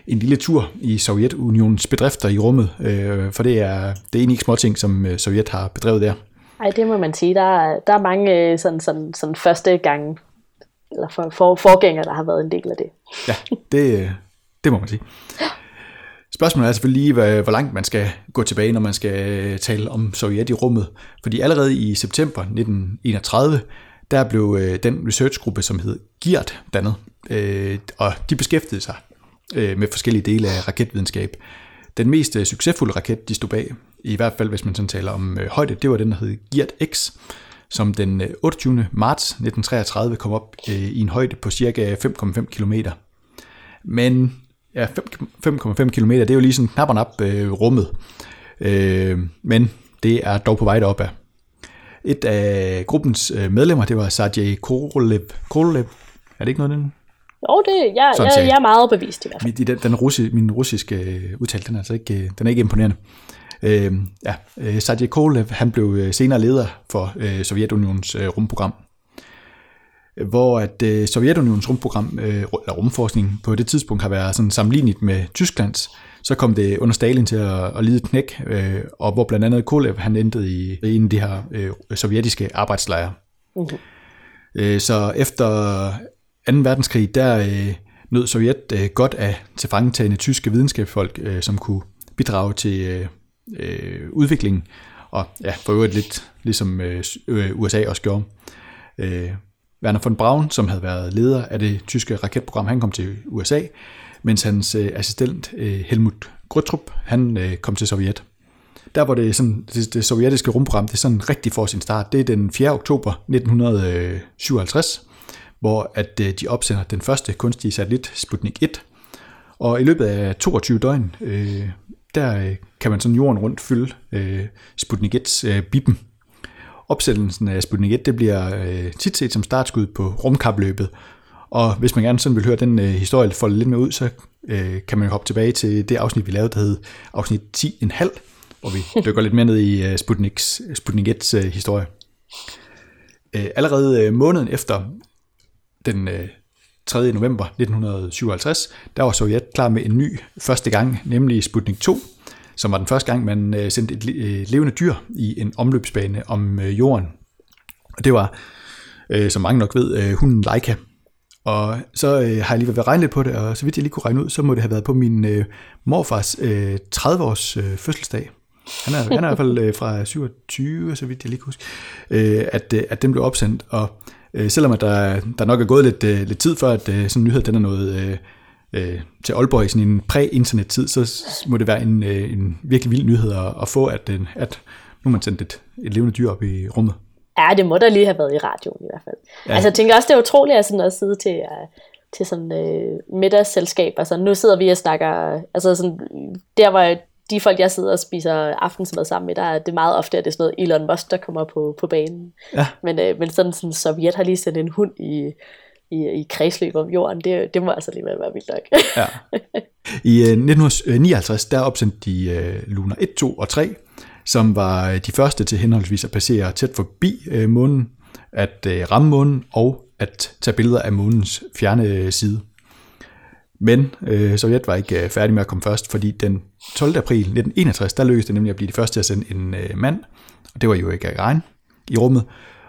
en lille tur i Sovjetunionens bedrifter i rummet, øh, for det er, det er egentlig ikke småting, som øh, Sovjet har bedrevet der. Ej, det må man sige. Der er, der er mange øh, sådan, sådan, sådan første gange, eller for, for, forgængere, der har været en del af det. Ja, det, øh, det må man sige. Spørgsmålet er selvfølgelig lige, hvor langt man skal gå tilbage, når man skal øh, tale om Sovjet i rummet. Fordi allerede i september 1931, der blev den researchgruppe, som hed GIRT, dannet. Og de beskæftigede sig med forskellige dele af raketvidenskab. Den mest øh, succesfulde raket, de stod bag, i hvert fald hvis man sådan taler om øh, højde, det var den, der hed Giat X, som den øh, 28. Marts 1933 kom op i en højde på cirka 5,5 km. Men ja, 5,5 km, det er jo lige sådan knap og nap øh, rummet. Øh, men det er dog på vej derop af. Et af gruppens medlemmer, det var Sergej Korolev. Korolev, er det ikke noget, den jo, det, jeg, jeg, jeg er meget bevidst i hvert fald. Den, den russi, min russiske øh, udtale, den er altså ikke, den er ikke imponerende. Øh, ja, øh, Sergej Kolev, han blev øh, senere leder for øh, Sovjetunionens øh, rumprogram hvor at øh, Sovjetunionens rumprogram, øh, eller rumforskning på det tidspunkt har været sådan sammenlignet med Tysklands, så kom det under Stalin til at, at lide et knæk, øh, og hvor blandt andet Kolev han endte i, i en af de her øh, sovjetiske arbejdslejre. Øh, så efter 2. verdenskrig, der øh, nød Sovjet øh, godt af tilfangetagende tyske videnskabsfolk, øh, som kunne bidrage til øh, øh, udviklingen, og ja, for øvrigt lidt ligesom øh, øh USA også gjorde. Øh, Werner von Braun, som havde været leder af det tyske raketprogram, han kom til USA, mens hans øh, assistent øh, Helmut Grøtrup, han øh, kom til Sovjet. Der hvor det, sådan, det, det sovjetiske rumprogram, det sådan rigtig får sin start, det er den 4. oktober 1957, hvor at øh, de opsender den første kunstige satellit, Sputnik 1, og i løbet af 22 døgn øh, der øh, kan man sådan jorden rundt fylde øh, Sputnik 1's øh, bippen. Opsættelsen af Sputnik 1, det bliver øh, tit set som startskud på rumkapløbet, og hvis man gerne sådan vil høre den øh, historie folde lidt mere ud, så øh, kan man hoppe tilbage til det afsnit, vi lavede, der hed afsnit 10,5, hvor vi dykker lidt mere ned i øh, Sputniks, Sputnik 1's øh, historie. Øh, allerede øh, måneden efter den øh, 3. november 1957, der var Sovjet klar med en ny første gang, nemlig Sputnik 2, som var den første gang, man øh, sendte et levende dyr i en omløbsbane om øh, jorden. Og det var, som mange nok ved, hunden Leica. Og så har jeg lige været regnet lidt på det, og så vidt jeg lige kunne regne ud, så må det have været på min morfars 30-års fødselsdag. Han er, han er i hvert fald fra 27, så vidt jeg lige kan huske, at, at den blev opsendt. Og øh, selvom at der, der nok er gået lidt, øh, lidt tid før, at øh, sådan en nyhed den er noget øh, øh, til Aalborg i sådan en præ-internet-tid, så må det være en, øh, en virkelig vild nyhed at, at få, at, øh, at nu man sendt et, et levende dyr op i rummet. Ja, det må da lige have været i radioen i hvert fald. Ja. Altså jeg tænker også, det er utroligt at, sådan at sidde til, uh, til sådan uh, middagsselskab. Altså nu sidder vi og snakker, altså sådan, der hvor de folk, jeg sidder og spiser aftensmad sammen med, der er det meget ofte, at det er sådan noget Elon Musk, der kommer på, på banen. Ja. Men, øh, men sådan, sådan Sovjet har lige sendt en hund i, i, i kredsløb om jorden, det, det må altså alligevel være vildt nok. ja. I øh, 1959, der opsendte de øh, Luna 1, 2 og 3, som var øh, de første til henholdsvis at passere tæt forbi øh, månen. at øh, ramme månen og at tage billeder af månens fjerne side. Men øh, Sovjet var ikke øh, færdig med at komme først, fordi den 12. april 1961, der lykkedes det nemlig at blive de første til at sende en øh, mand, og det var jo ikke Gagarin, i rummet.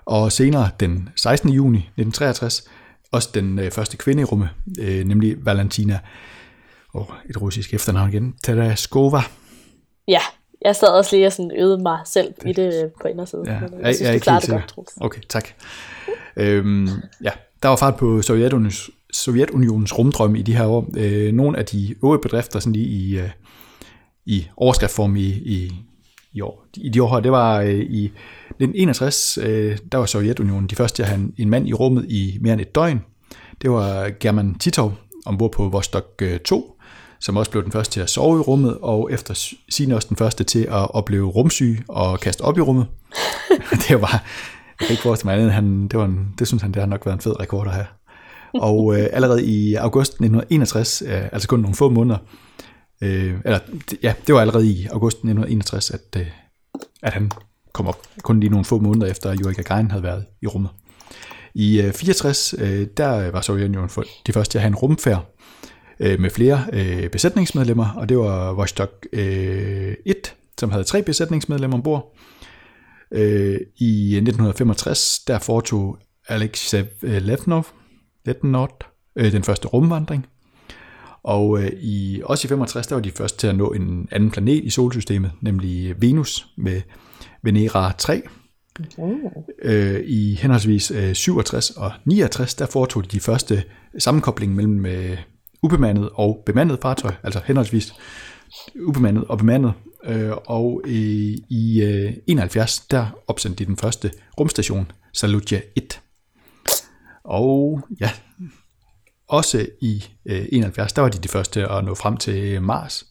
Og senere, den 16. juni 1963, også den øh, første kvinde i rummet, øh, nemlig Valentina, og et russisk efternavn igen, Taraskova. Ja, jeg sad også lige og sådan øvede mig selv det, i det på indersiden. Ja, jeg, jeg, jeg synes, jeg er du klarede det godt, Troels. Okay, tak. øhm, ja, der var fart på Sovjetunionens, Sovjetunionens rumdrøm i de her år. Øh, nogle af de øvrige bedrifter sådan lige i, øh, i overskriftform i, i, i, år, i de år her, det var øh, i 1961, øh, der var Sovjetunionen de første til at have en, en mand i rummet i mere end et døgn. Det var German Titov ombord på Vostok øh, 2, som også blev den første til at sove i rummet, og efter sin også den første til at opleve rumsyge og kaste op i rummet. det var, jeg kan ikke forestille mig andet, han, det, var en, det synes han, det har nok været en fed rekord at have og øh, allerede i august 1961, øh, altså kun nogle få måneder, øh, eller ja, det var allerede i august 1961, at, øh, at han kom op, kun lige nogle få måneder efter, at Yuri Gagarin havde været i rummet. I øh, 64, øh, der var Sovjetunionen for de første at have en rumfærd øh, med flere øh, besætningsmedlemmer, og det var Vostok øh, 1, som havde tre besætningsmedlemmer ombord. Øh, I 1965, der foretog Alexej Levnov, 1908, øh, den første rumvandring. Og øh, i, også i 65, der var de først til at nå en anden planet i solsystemet, nemlig Venus med Venera 3. Okay. Øh, I henholdsvis øh, 67 og 69, der foretog de de første sammenkobling mellem øh, ubemandet og bemandet fartøj, altså henholdsvis ubemandet og bemandet. Øh, og øh, i øh, 71, der opsendte de den første rumstation, Salutia 1. Og ja, også i øh, 71, der var de de første til at nå frem til øh, Mars.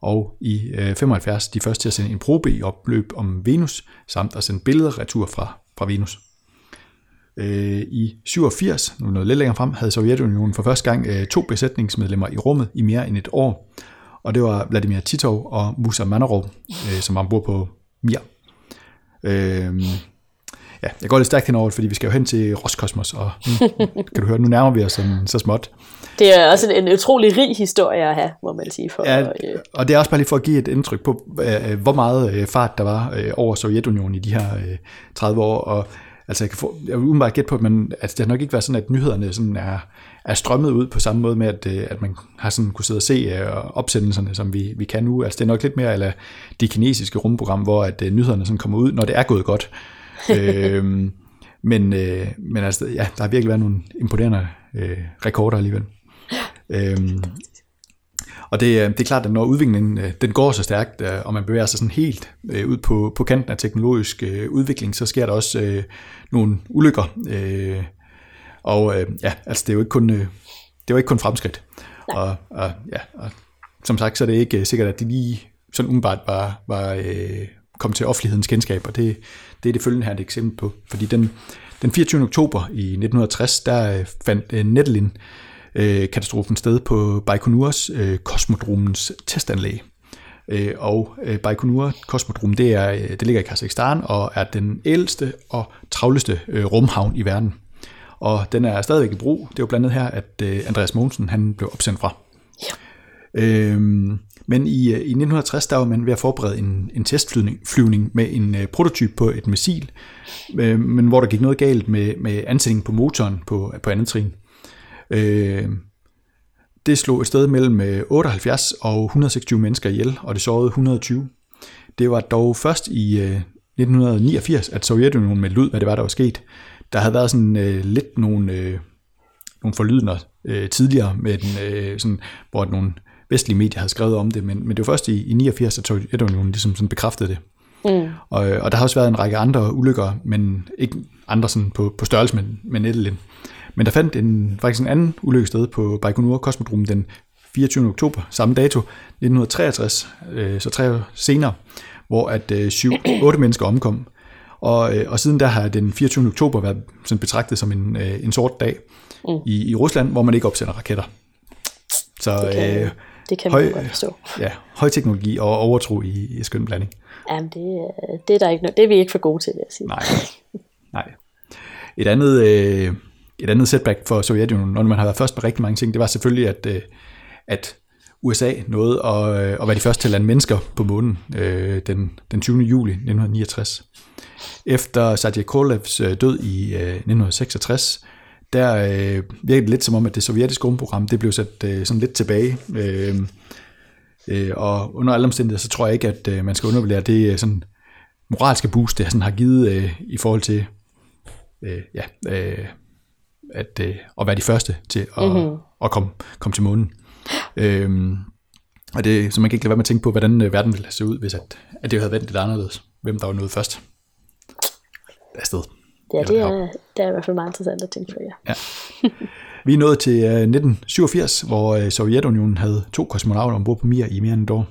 Og i øh, 75, de første til at sende en probe i opløb om Venus, samt at sende billeder retur fra, fra Venus. Øh, I 87, nu noget lidt længere frem, havde Sovjetunionen for første gang øh, to besætningsmedlemmer i rummet i mere end et år. Og det var Vladimir Titov og Musa Manarov, øh, som var ombord på Mir. Øh, ja, jeg går lidt stærkt henover, fordi vi skal jo hen til Roskosmos, og nu, kan du høre, nu nærmer vi os sådan, så småt. Det er også en, en utrolig rig historie at have, må man sige. For, Ja, øh, og det er også bare lige for at give et indtryk på, øh, hvor meget øh, fart der var øh, over Sovjetunionen i de her øh, 30 år, og altså jeg kan få, jeg vil umiddelbart gætte på, at man, altså, det har nok ikke været sådan, at nyhederne sådan er, er strømmet ud på samme måde med, at, øh, at man har sådan kunne sidde og se øh, opsendelserne, som vi, vi kan nu. Altså det er nok lidt mere eller det kinesiske rumprogram, hvor at øh, nyhederne sådan kommer ud, når det er gået godt. øhm, men, øh, men altså, ja, der har virkelig været nogle imponerende øh, rekorder alligevel. Øhm, og det, øh, det er klart, at når udviklingen øh, den går så stærkt, øh, og man bevæger sig sådan helt øh, ud på, på kanten af teknologisk øh, udvikling, så sker der også øh, nogle ulykker. Øh, og øh, ja, altså det er jo ikke kun, øh, det er jo ikke kun fremskridt. Og, og, ja, og som sagt, så er det ikke sikkert, at det lige sådan umiddelbart var, var øh, kom til offentlighedens kendskab, og det, det er det følgende her et eksempel på. Fordi den, den 24. oktober i 1960, der øh, fandt øh, Nedelin øh, katastrofen sted på Baikonurs kosmodromens testanlæg. Og Baikonur kosmodrom, det, er, det ligger i Kazakhstan og er den ældste og travleste rumhavn i verden. Og den er stadigvæk i brug. Det er jo blandt andet her, at Andreas Mogensen han blev opsendt fra. Ja. Øhm, men i, øh, i 1960 der var man ved at forberede en, en testflyvning flyvning med en øh, prototyp på et missil, øh, men hvor der gik noget galt med, med ansætningen på motoren på, på andet trin. Øh, det slog et sted mellem øh, 78 og 126 mennesker ihjel, og det sårede 120. Det var dog først i øh, 1989, at Sovjetunionen meldte ud, hvad det var, der var sket. Der havde været sådan øh, lidt nogle, øh, nogle forlydende øh, tidligere, med den, øh, sådan, hvor nogle vestlige medier havde skrevet om det, men, men det var først i, i 89, at Sovjetunionen ligesom sådan bekræftede det. Mm. Og, og der har også været en række andre ulykker, men ikke andre sådan på, på størrelse med, med Nedelin. Men der fandt en, faktisk en anden ulykke sted på Baikonur Kosmodrom den 24. oktober, samme dato, 1963, øh, så tre år senere, hvor at øh, syv, otte mennesker omkom. Og, øh, og siden der har den 24. oktober været sådan betragtet som en, øh, en sort dag mm. i, i Rusland, hvor man ikke opsender raketter. Så kan, øh, det kan høj- man godt forstå. ja, højteknologi og overtro i, i skøn blanding. Jamen, det, er- det, er der ikke, det er vi ikke for gode til, vil jeg sige. Nej, nej. Et andet, øh, et andet setback for Sovjetunionen, når man har været først med rigtig mange ting, det var selvfølgelig, at, øh, at USA nåede at, øh, at være de første til at lande mennesker på månen øh, den, den 20. juli 1969. Efter Sergej Korolevs øh, død i øh, 1966, der øh, virkede det lidt som om, at det sovjetiske rumprogram det blev sat øh, sådan lidt tilbage. Øh, øh, og under alle omstændigheder, så tror jeg ikke, at øh, man skal undervurdere det øh, sådan moralske boost, det sådan har givet øh, i forhold til øh, ja, øh, at, øh, at være de første til at, mm-hmm. at komme, komme til månen. Øhm, og det, så man kan ikke lade være med at tænke på, hvordan øh, verden ville set ud, hvis at, at det havde vendt lidt anderledes. Hvem der var nået først afsted. Ja, det er, det er i hvert fald meget interessant at tænke på, ja. ja. Vi er nået til 1987, øh, hvor øh, Sovjetunionen havde to kosmonauter ombord på Mir i mere end et år.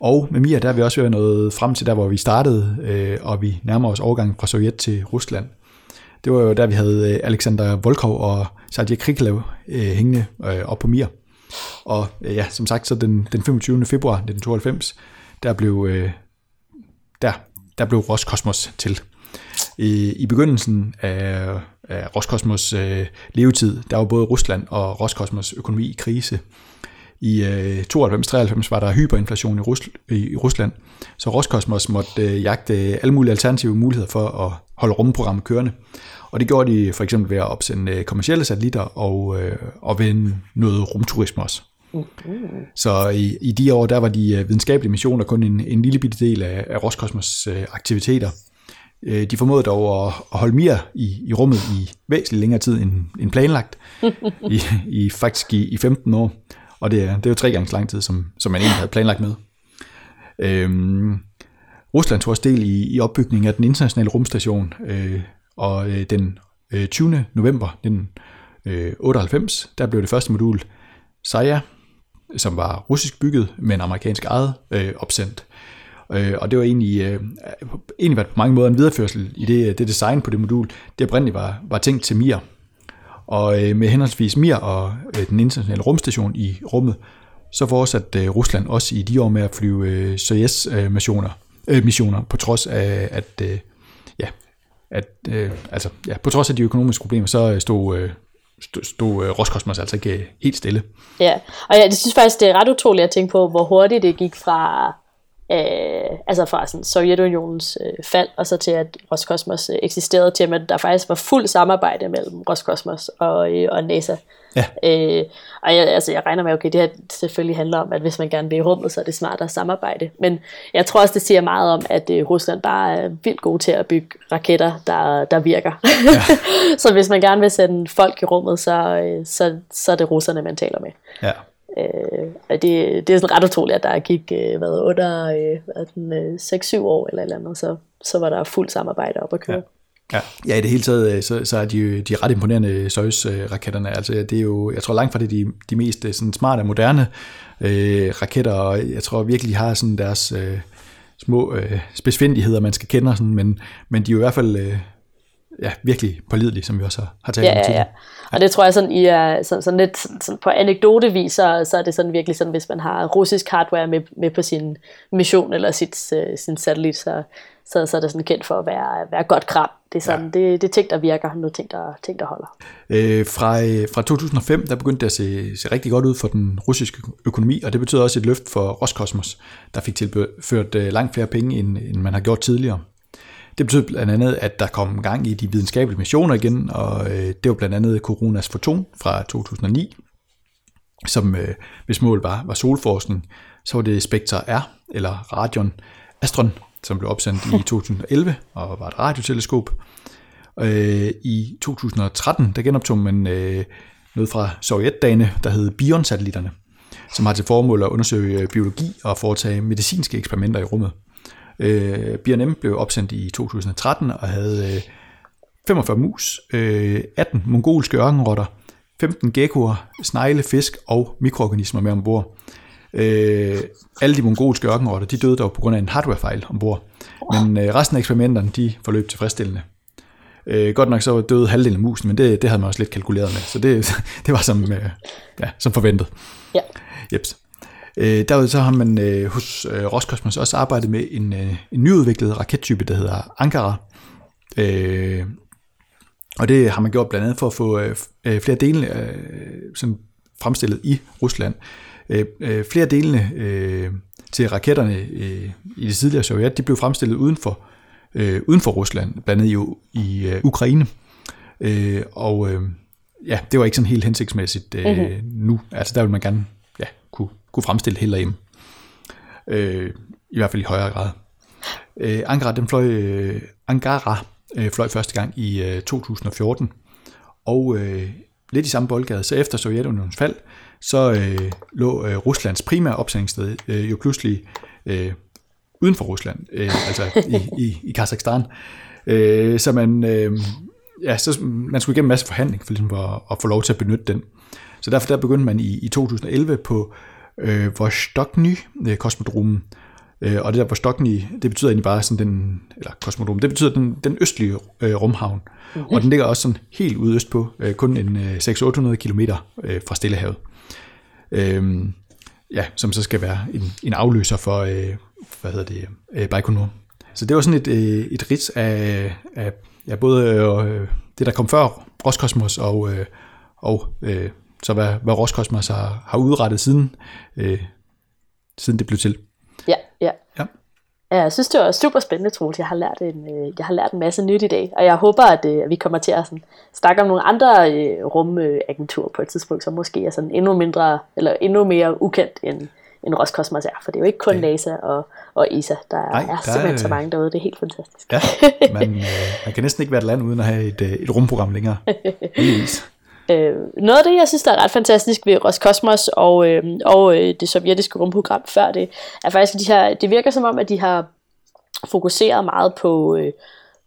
Og med Mir, der er vi også været nået frem til der, hvor vi startede, og vi nærmer os overgangen fra Sovjet til Rusland. Det var jo der, vi havde Alexander Volkov og Sergej Kriklev hængende op på Mir. Og ja, som sagt, så den, den 25. februar 1992, der blev, der, der blev Roskosmos til. I, i begyndelsen af, af Roskosmos øh, levetid, der var både Rusland og Roskosmos økonomi i krise. I øh, 92-93 var der hyperinflation i, Rus- i Rusland, så Roskosmos måtte øh, jagte alle mulige alternative muligheder for at holde rumprogrammet kørende. Og det gjorde de for eksempel ved at opsende øh, kommersielle satellitter og, øh, og ved noget rumturisme også. Mm-hmm. Så i, i de år, der var de øh, videnskabelige missioner kun en, en lille bitte del af, af Roskosmos øh, aktiviteter. Øh, de formåede dog at holde mere i, i rummet i væsentligt længere tid end, end planlagt, i, i faktisk i, i 15 år. Og det er, det er jo tre gange så lang tid, som, som man egentlig havde planlagt med. Øhm, Rusland tog også del i, i opbygningen af den internationale rumstation, øh, og øh, den øh, 20. november 1998, øh, der blev det første modul Saya, som var russisk bygget, men amerikansk ejet, øh, opsendt. Øh, og det var egentlig, øh, egentlig været på mange måder en videreførsel i det, øh, det design på det modul. Det oprindeligt var, var tænkt til Mir. Og øh, med henholdsvis Mir og øh, den internationale rumstation i rummet, så fortsatte øh, Rusland også i de år med at flyve øh, Soyuz-missioner, øh, øh, missioner, på trods af, at, øh, ja, at øh, altså, ja, på trods af de økonomiske problemer, så øh, stod, øh, stod, stod øh, Roskosmos altså ikke øh, helt stille. Ja, og jeg synes faktisk, det er ret utroligt at tænke på, hvor hurtigt det gik fra øh, altså fra sådan Sovjetunionens øh, fald, og så til at Roskosmos øh, eksisterede, til at der faktisk var fuld samarbejde mellem Roskosmos og, øh, og NASA. Ja. Øh, og jeg, altså, jeg regner med, okay, det her selvfølgelig handler om, at hvis man gerne vil i rummet, så er det smart at samarbejde. Men jeg tror også, det siger meget om, at øh, Rusland bare er vildt god til at bygge raketter, der, der virker. Ja. så hvis man gerne vil sende folk i rummet, så, øh, så, så er det russerne, man taler med. Ja. Øh, det, det er sådan ret utroligt, at der gik øh, hvad, under øh, hvad, den, øh, 6-7 år eller eller andet, så, så var der fuld samarbejde op at køre. Ja. Ja. ja, i det hele taget, øh, så, så er de, de ret imponerende Soyuz-raketterne. Altså, det er jo, jeg tror langt fra det de, de mest øh, sådan, smarte og moderne øh, raketter, og jeg tror virkelig, de har sådan deres øh, små øh, spidsfindigheder, man skal kende, sådan, men, men de er jo i hvert fald øh, ja, virkelig pålidelige, som vi også har, har talt ja, om tidligere. Ja, ja. Og det tror jeg sådan, I er sådan, sådan lidt sådan på anekdotevis, så, så er det sådan virkelig sådan, hvis man har russisk hardware med, med på sin mission eller sit, uh, sin satellit, så, så, så er det sådan kendt for at være, være godt kram. Det er, sådan, ja. det, det er ting, der virker, nu ting, der, ting, der holder. Øh, fra, øh, fra 2005, der begyndte det at se, se rigtig godt ud for den russiske økonomi, og det betyder også et løft for Roskosmos, der fik tilført øh, langt flere penge, end, end man har gjort tidligere. Det betød blandt andet, at der kom gang i de videnskabelige missioner igen, og øh, det var blandt andet Coronas Foton fra 2009, som øh, hvis mål var, var solforskning. Så var det Spectre R, eller Radion Astron, som blev opsendt i 2011 og var et radioteleskop. Øh, I 2013 der genoptog man øh, noget fra Sovjetdagene, der hed Bion-satellitterne, som har til formål at undersøge biologi og foretage medicinske eksperimenter i rummet. Øh, BNM blev opsendt i 2013 og havde øh, 45 mus, øh, 18 mongolske ørkenrotter, 15 geckoer, snegle, fisk og mikroorganismer med ombord. Øh, alle de mongolske ørkenrotter, de døde dog på grund af en hardwarefejl ombord. Men øh, resten af eksperimenterne, de forløb tilfredsstillende. Øh, godt nok så døde halvdelen af musen, men det, det havde man også lidt kalkuleret med, så det, det var som, øh, ja, som forventet. Ja. Jeps. Øh, derudover så har man øh, hos øh, Roskosmos også arbejdet med en, øh, en nyudviklet rakettype, der hedder Ankara. Øh, Og det har man gjort blandt andet for at få øh, øh flere dele øh, sådan fremstillet i Rusland. Øh, øh, flere delene øh, til raketterne øh, i det tidligere Sovjet, de blev fremstillet uden for, øh, uden for Rusland, blandt andet i, i øh, Ukraine. Øh, og øh, ja, det var ikke sådan helt hensigtsmæssigt øh, mm-hmm. nu. Altså der vil man gerne kunne, fremstille helt derhjemme. Øh, I hvert fald i højere grad. Øh, Ankara, den fløj, øh, Ankara øh, fløj første gang i øh, 2014, og øh, lidt i samme boldgade, så efter Sovjetunionens fald, så øh, lå øh, Ruslands primære opsendingssted øh, jo pludselig øh, uden for Rusland, øh, altså i, i, i Kazakhstan. Øh, så man, øh, ja, så man skulle igennem en masse forhandling for ligesom at, at få lov til at benytte den. Så derfor der begyndte man i, i 2011 på øh, Vostokny øh, kosmodromen, øh, og det der Vostokny, det betyder egentlig bare sådan den, eller kosmodrom, det betyder den, den østlige øh, rumhavn, mm-hmm. og den ligger også sådan helt ude øst på, øh, kun en øh, 600-800 km øh, fra Stillehavet. Øh, ja, som så skal være en, en afløser for, øh, hvad hedder det, øh, Baikonur. Så det var sådan et, øh, et rit af, af ja, både øh, det, der kom før Roskosmos, og, øh, og øh, så hvad, hvad Roskosmos har, har udrettet siden, øh, siden det blev til. Ja, ja. ja. Ja, jeg synes, det var super spændende, Troels. Jeg har lært en, øh, jeg har lært en masse nyt i dag, og jeg håber, at, øh, at vi kommer til at sådan, snakke om nogle andre øh, rumagenturer på et tidspunkt, som måske er sådan endnu mindre, eller endnu mere ukendt end, end Roskosmos er, for det er jo ikke kun NASA og, og ESA, der Nej, er der simpelthen er, så mange derude, det er helt fantastisk. Ja, man, øh, man kan næsten ikke være et land uden at have et, et rumprogram længere. Øh, noget af det, jeg synes, der er ret fantastisk ved Roskosmos og, øh, og øh, det sovjetiske rumprogram før det, er faktisk, at de her, det virker som om, at de har fokuseret meget på, øh,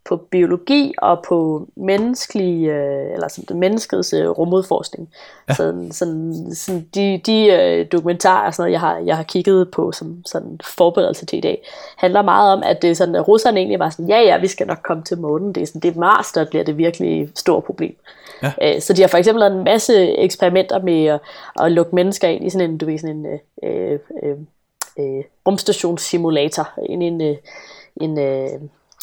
på biologi og på menneskelig, øh, eller sådan, menneskets øh, rumudforskning. Ja. Sådan, sådan, sådan de, de øh, dokumentarer, sådan noget, jeg, har, jeg har kigget på som sådan forberedelse til i dag, handler meget om, at det sådan, at russerne egentlig var sådan, ja ja, vi skal nok komme til månen. Det er, sådan, det er Mars, der bliver det virkelig stort problem. Ja. Øh, så de har for eksempel lavet en masse eksperimenter med at, at lukke mennesker ind i sådan en, du ved, sådan en øh, øh, øh, rumstationssimulator, ind i en, øh, en øh,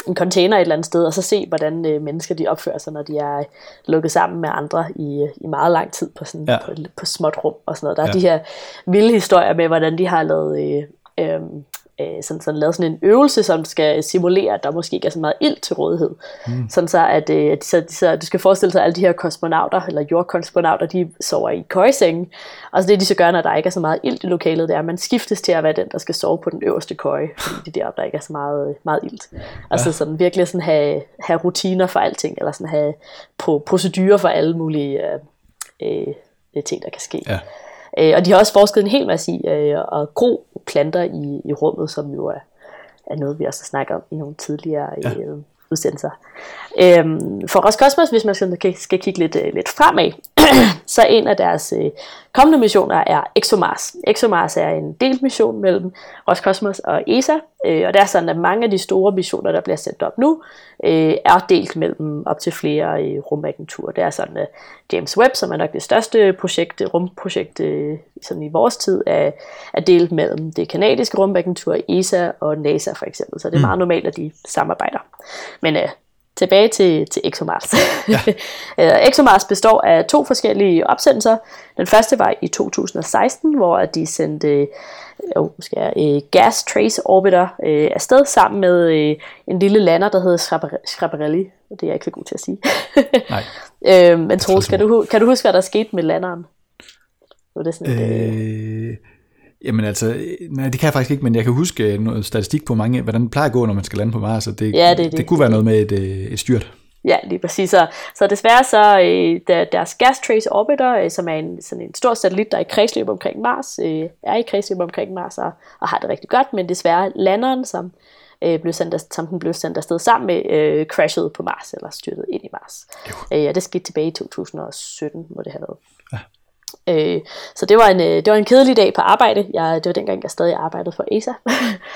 en container et eller andet sted, og så se, hvordan øh, mennesker de opfører sig, når de er lukket sammen med andre i, i meget lang tid på, sådan, ja. på, på småt rum og sådan noget. Der er ja. de her vilde historier med, hvordan de har lavet øh, øh, øh, sådan, sådan lavet sådan en øvelse, som skal simulere, at der måske ikke er så meget ild til rådighed. Mm. Sådan så, at, øh, så, så, du skal forestille sig, at alle de her kosmonauter, eller jordkosmonauter, de sover i køjesenge. Og så det, de så gør, når der ikke er så meget ild i lokalet, det er, at man skiftes til at være den, der skal sove på den øverste køje, fordi det er der ikke er så meget, meget ild. Og så sådan virkelig sådan have, have rutiner for alting, eller sådan have procedurer for alle mulige øh, øh, ting, der kan ske. Ja. Øh, og de har også forsket en hel masse i øh, at gro planter i, i rummet, som jo er, er noget, vi også har snakket om i nogle tidligere ja. øh, udsendelser. Øhm, for Roskosmos, hvis man skal, skal kigge lidt, øh, lidt fremad, så en af deres øh, kommende missioner er ExoMars. ExoMars er en delt mission mellem Roskosmos og ESA, øh, og det er sådan, at mange af de store missioner, der bliver sendt op nu, øh, er delt mellem op til flere øh, rumagenturer. Det er sådan, at James Webb, som er nok det største projekt, rumprojekt øh, sådan i vores tid, er, er delt mellem det kanadiske rumagentur, ESA og NASA for eksempel. Så det er mm. meget normalt, at de samarbejder. Men øh, tilbage til, til ExoMars. Ja. Øh, ExoMars består af to forskellige opsendelser. Den første var i 2016, hvor de sendte øh, skal jeg, øh, Gas Trace Orbiter øh, afsted sammen med øh, en lille lander, der hedder Schiaparelli. Det er jeg ikke så god til at sige. Nej. øh, men Troels, kan du, kan du huske, hvad der skete med landeren? Var det sådan øh... Et, Jamen altså, nej, det kan jeg faktisk ikke, men jeg kan huske noget statistik på mange, hvordan det plejer at gå, når man skal lande på Mars, og det, ja, det, det, det kunne være noget med et, øh, et styrt. Ja, lige præcis. Så, så desværre så øh, der, deres Gas Trace Orbiter, øh, som er en, sådan en stor satellit, der er i kredsløb omkring Mars, øh, er i kredsløb omkring Mars og, og har det rigtig godt, men desværre landeren, som, øh, blev sendt, som den blev sendt afsted sammen med, øh, crashede på Mars, eller styrtet ind i Mars. Øh, og det skete tilbage i 2017, må det have været. Ja. Øh, så det var, en, øh, det var en kedelig dag på arbejde. Jeg, det var dengang, jeg stadig arbejdede for ESA.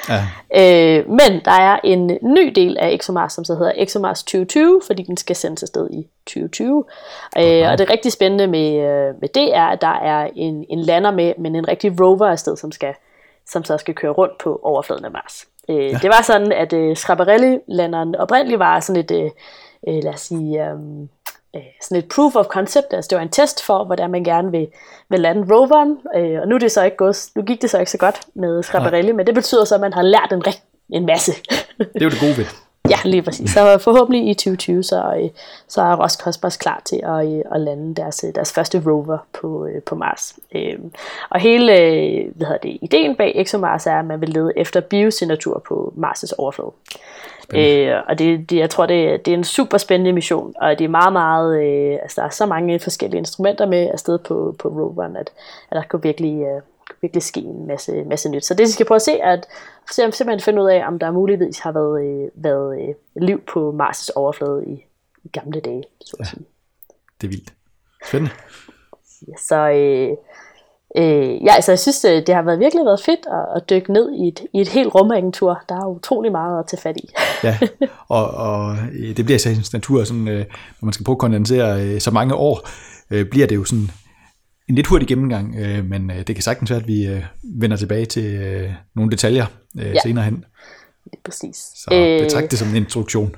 ja. øh, men der er en ny del af ExoMars, som så hedder ExoMars 2020, fordi den skal sendes afsted i 2020. Okay. Øh, og det rigtig spændende med, øh, med det er, at der er en, en lander med, men en rigtig rover afsted, som, skal, som så skal køre rundt på overfladen af Mars. Øh, ja. Det var sådan, at øh, Schiaparelli-landeren oprindeligt var sådan et, øh lad os sige... Øh, øh, sådan et proof of concept, altså det var en test for, hvordan man gerne vil, vil lande roveren, øh, og nu, er det så ikke gået, nu gik det så ikke så godt med Schiaparelli, men det betyder så, at man har lært en, en masse. det er jo det gode ved Ja, lige præcis. Så forhåbentlig i 2020, så, øh, så er Roscosmos klar til at, øh, at lande deres, øh, deres første rover på, på Mars. Og hele hvad hedder det, ideen bag ExoMars er, at man vil lede efter biosignatur på Mars' overflade. Øh, og det, det, jeg tror, det, det er en super spændende mission, og det er meget, meget, øh, altså der er så mange forskellige instrumenter med afsted på, på roveren, at, at der kan virkelig, øh, virkelig ske en masse, masse nyt. Så det, vi skal prøve at se, er at simpelthen finde ud af, om der muligvis har været, øh, været øh, liv på Mars' overflade i, i gamle dage. Så at sige. Ja, det er vildt. Spændende. Så øh, øh, ja, altså jeg synes, det, det har været virkelig været fedt at, at dykke ned i et, i et helt rumagentur. Der er utrolig meget at tage fat i. ja, og, og det bliver i sagens natur, sådan, øh, når man skal prøve at kondensere øh, så mange år, øh, bliver det jo sådan en lidt hurtig gennemgang, øh, men øh, det kan sagtens være, at vi øh, vender tilbage til øh, nogle detaljer øh, ja. senere hen. Lige præcis. Så øh, betragt det som en introduktion.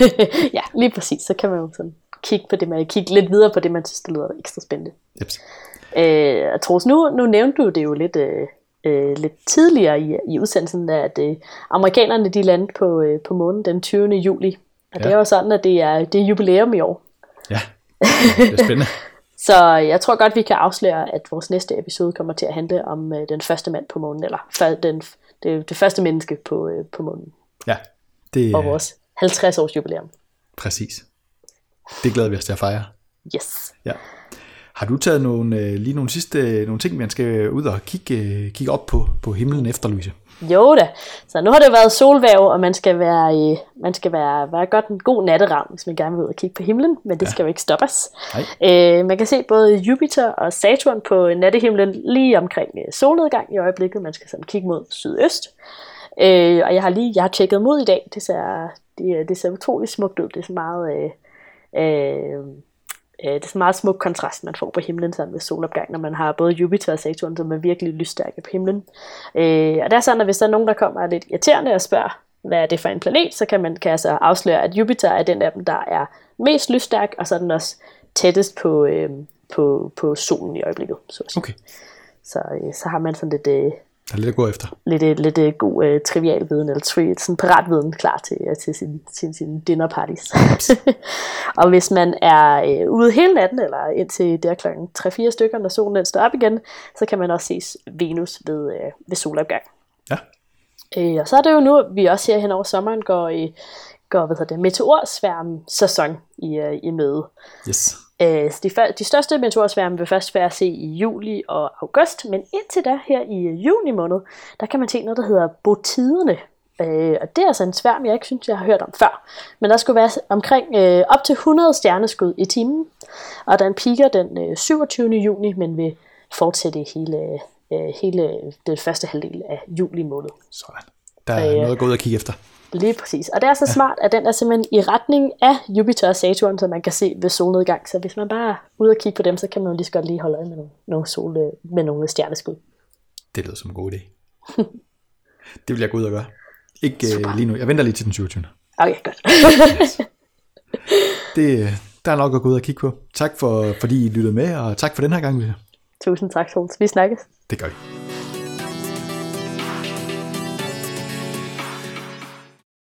ja, lige præcis. Så kan man jo sådan kigge på det, man kigge lidt videre på det, man synes, det lyder ekstra spændende. Yep. Øh, Troels, nu, nu nævnte du det jo lidt, øh, øh, lidt tidligere i, i udsendelsen, at øh, amerikanerne de landede på, øh, på månen den 20. juli. Og ja. det er jo sådan, at det er, det er jubilæum i år. Ja, det er spændende. Så jeg tror godt, vi kan afsløre, at vores næste episode kommer til at handle om øh, den første mand på månen, eller den, det, det første menneske på, øh, på månen. Ja. Det, og vores 50 års jubilæum. Præcis. Det glæder vi os til at fejre. Yes. Ja. Har du taget nogle, øh, lige nogle sidste nogle ting, man skal ud og kigge, øh, kigge op på, på himlen efter, Louise? Jo da. Så nu har det været solværv, og man skal være, man skal være, være godt en god natteravn, hvis man gerne vil ud og kigge på himlen, men det ja. skal jo ikke stoppe os. Øh, man kan se både Jupiter og Saturn på nattehimlen lige omkring øh, solnedgang i øjeblikket. Man skal sådan kigge mod sydøst. Øh, og jeg har lige jeg har tjekket mod i dag. Det ser, det, det ser utroligt smukt ud. Det er så meget... Øh, øh, Øh, det er sådan en meget smuk kontrast, man får på himlen sådan ved solopgang, når man har både Jupiter og Saturn, som er virkelig lysstærke på himlen. Øh, og det er sådan, at hvis der er nogen, der kommer lidt irriterende og spørger, hvad er det for en planet, så kan man kan altså afsløre, at Jupiter er den af dem, der er mest lysstærk, og så er den også tættest på, øh, på, på solen i øjeblikket. Så, okay. så, øh, så har man sådan lidt, øh, der er lidt at gå efter. Lidt, lidt, lidt uh, god uh, trivial viden, eller tri, sådan paratviden klar til, uh, til sin, sin, sin dinner parties. og hvis man er uh, ude hele natten, eller indtil der klokken 3-4 stykker, når solen den står op igen, så kan man også se Venus ved, uh, ved solopgang. Ja. Uh, og så er det jo nu, vi også ser hen over sommeren, går i går hvad hedder det, meteorsværm sæson i, uh, i møde. Yes. Øh, de, de største meteorsværme vil først være at se i juli og august, men indtil da her i juni måned, der kan man se noget, der hedder botiderne. Øh, og det er altså en sværm, jeg ikke synes, jeg har hørt om før. Men der skulle være omkring øh, op til 100 stjerneskud i timen, og den piker den 27. juni, men vil fortsætte hele, hele den første halvdel af juli måned. Sådan. Der er øh, noget at gå ud og kigge efter. Lige præcis. Og det er så smart, at den er simpelthen i retning af Jupiter og Saturn, så man kan se ved solnedgang. Så hvis man bare er ude og kigge på dem, så kan man jo lige så godt lige holde øje med nogle, nogle, sol, med nogle stjerneskud. Det lyder som en god idé. det vil jeg gå ud og gøre. Ikke uh, lige nu. Jeg venter lige til den 27. Okay, godt. det, der er nok at gå ud og kigge på. Tak for, fordi I lyttede med, og tak for den her gang. Tusind tak, Sols. Vi snakkes. Det gør vi.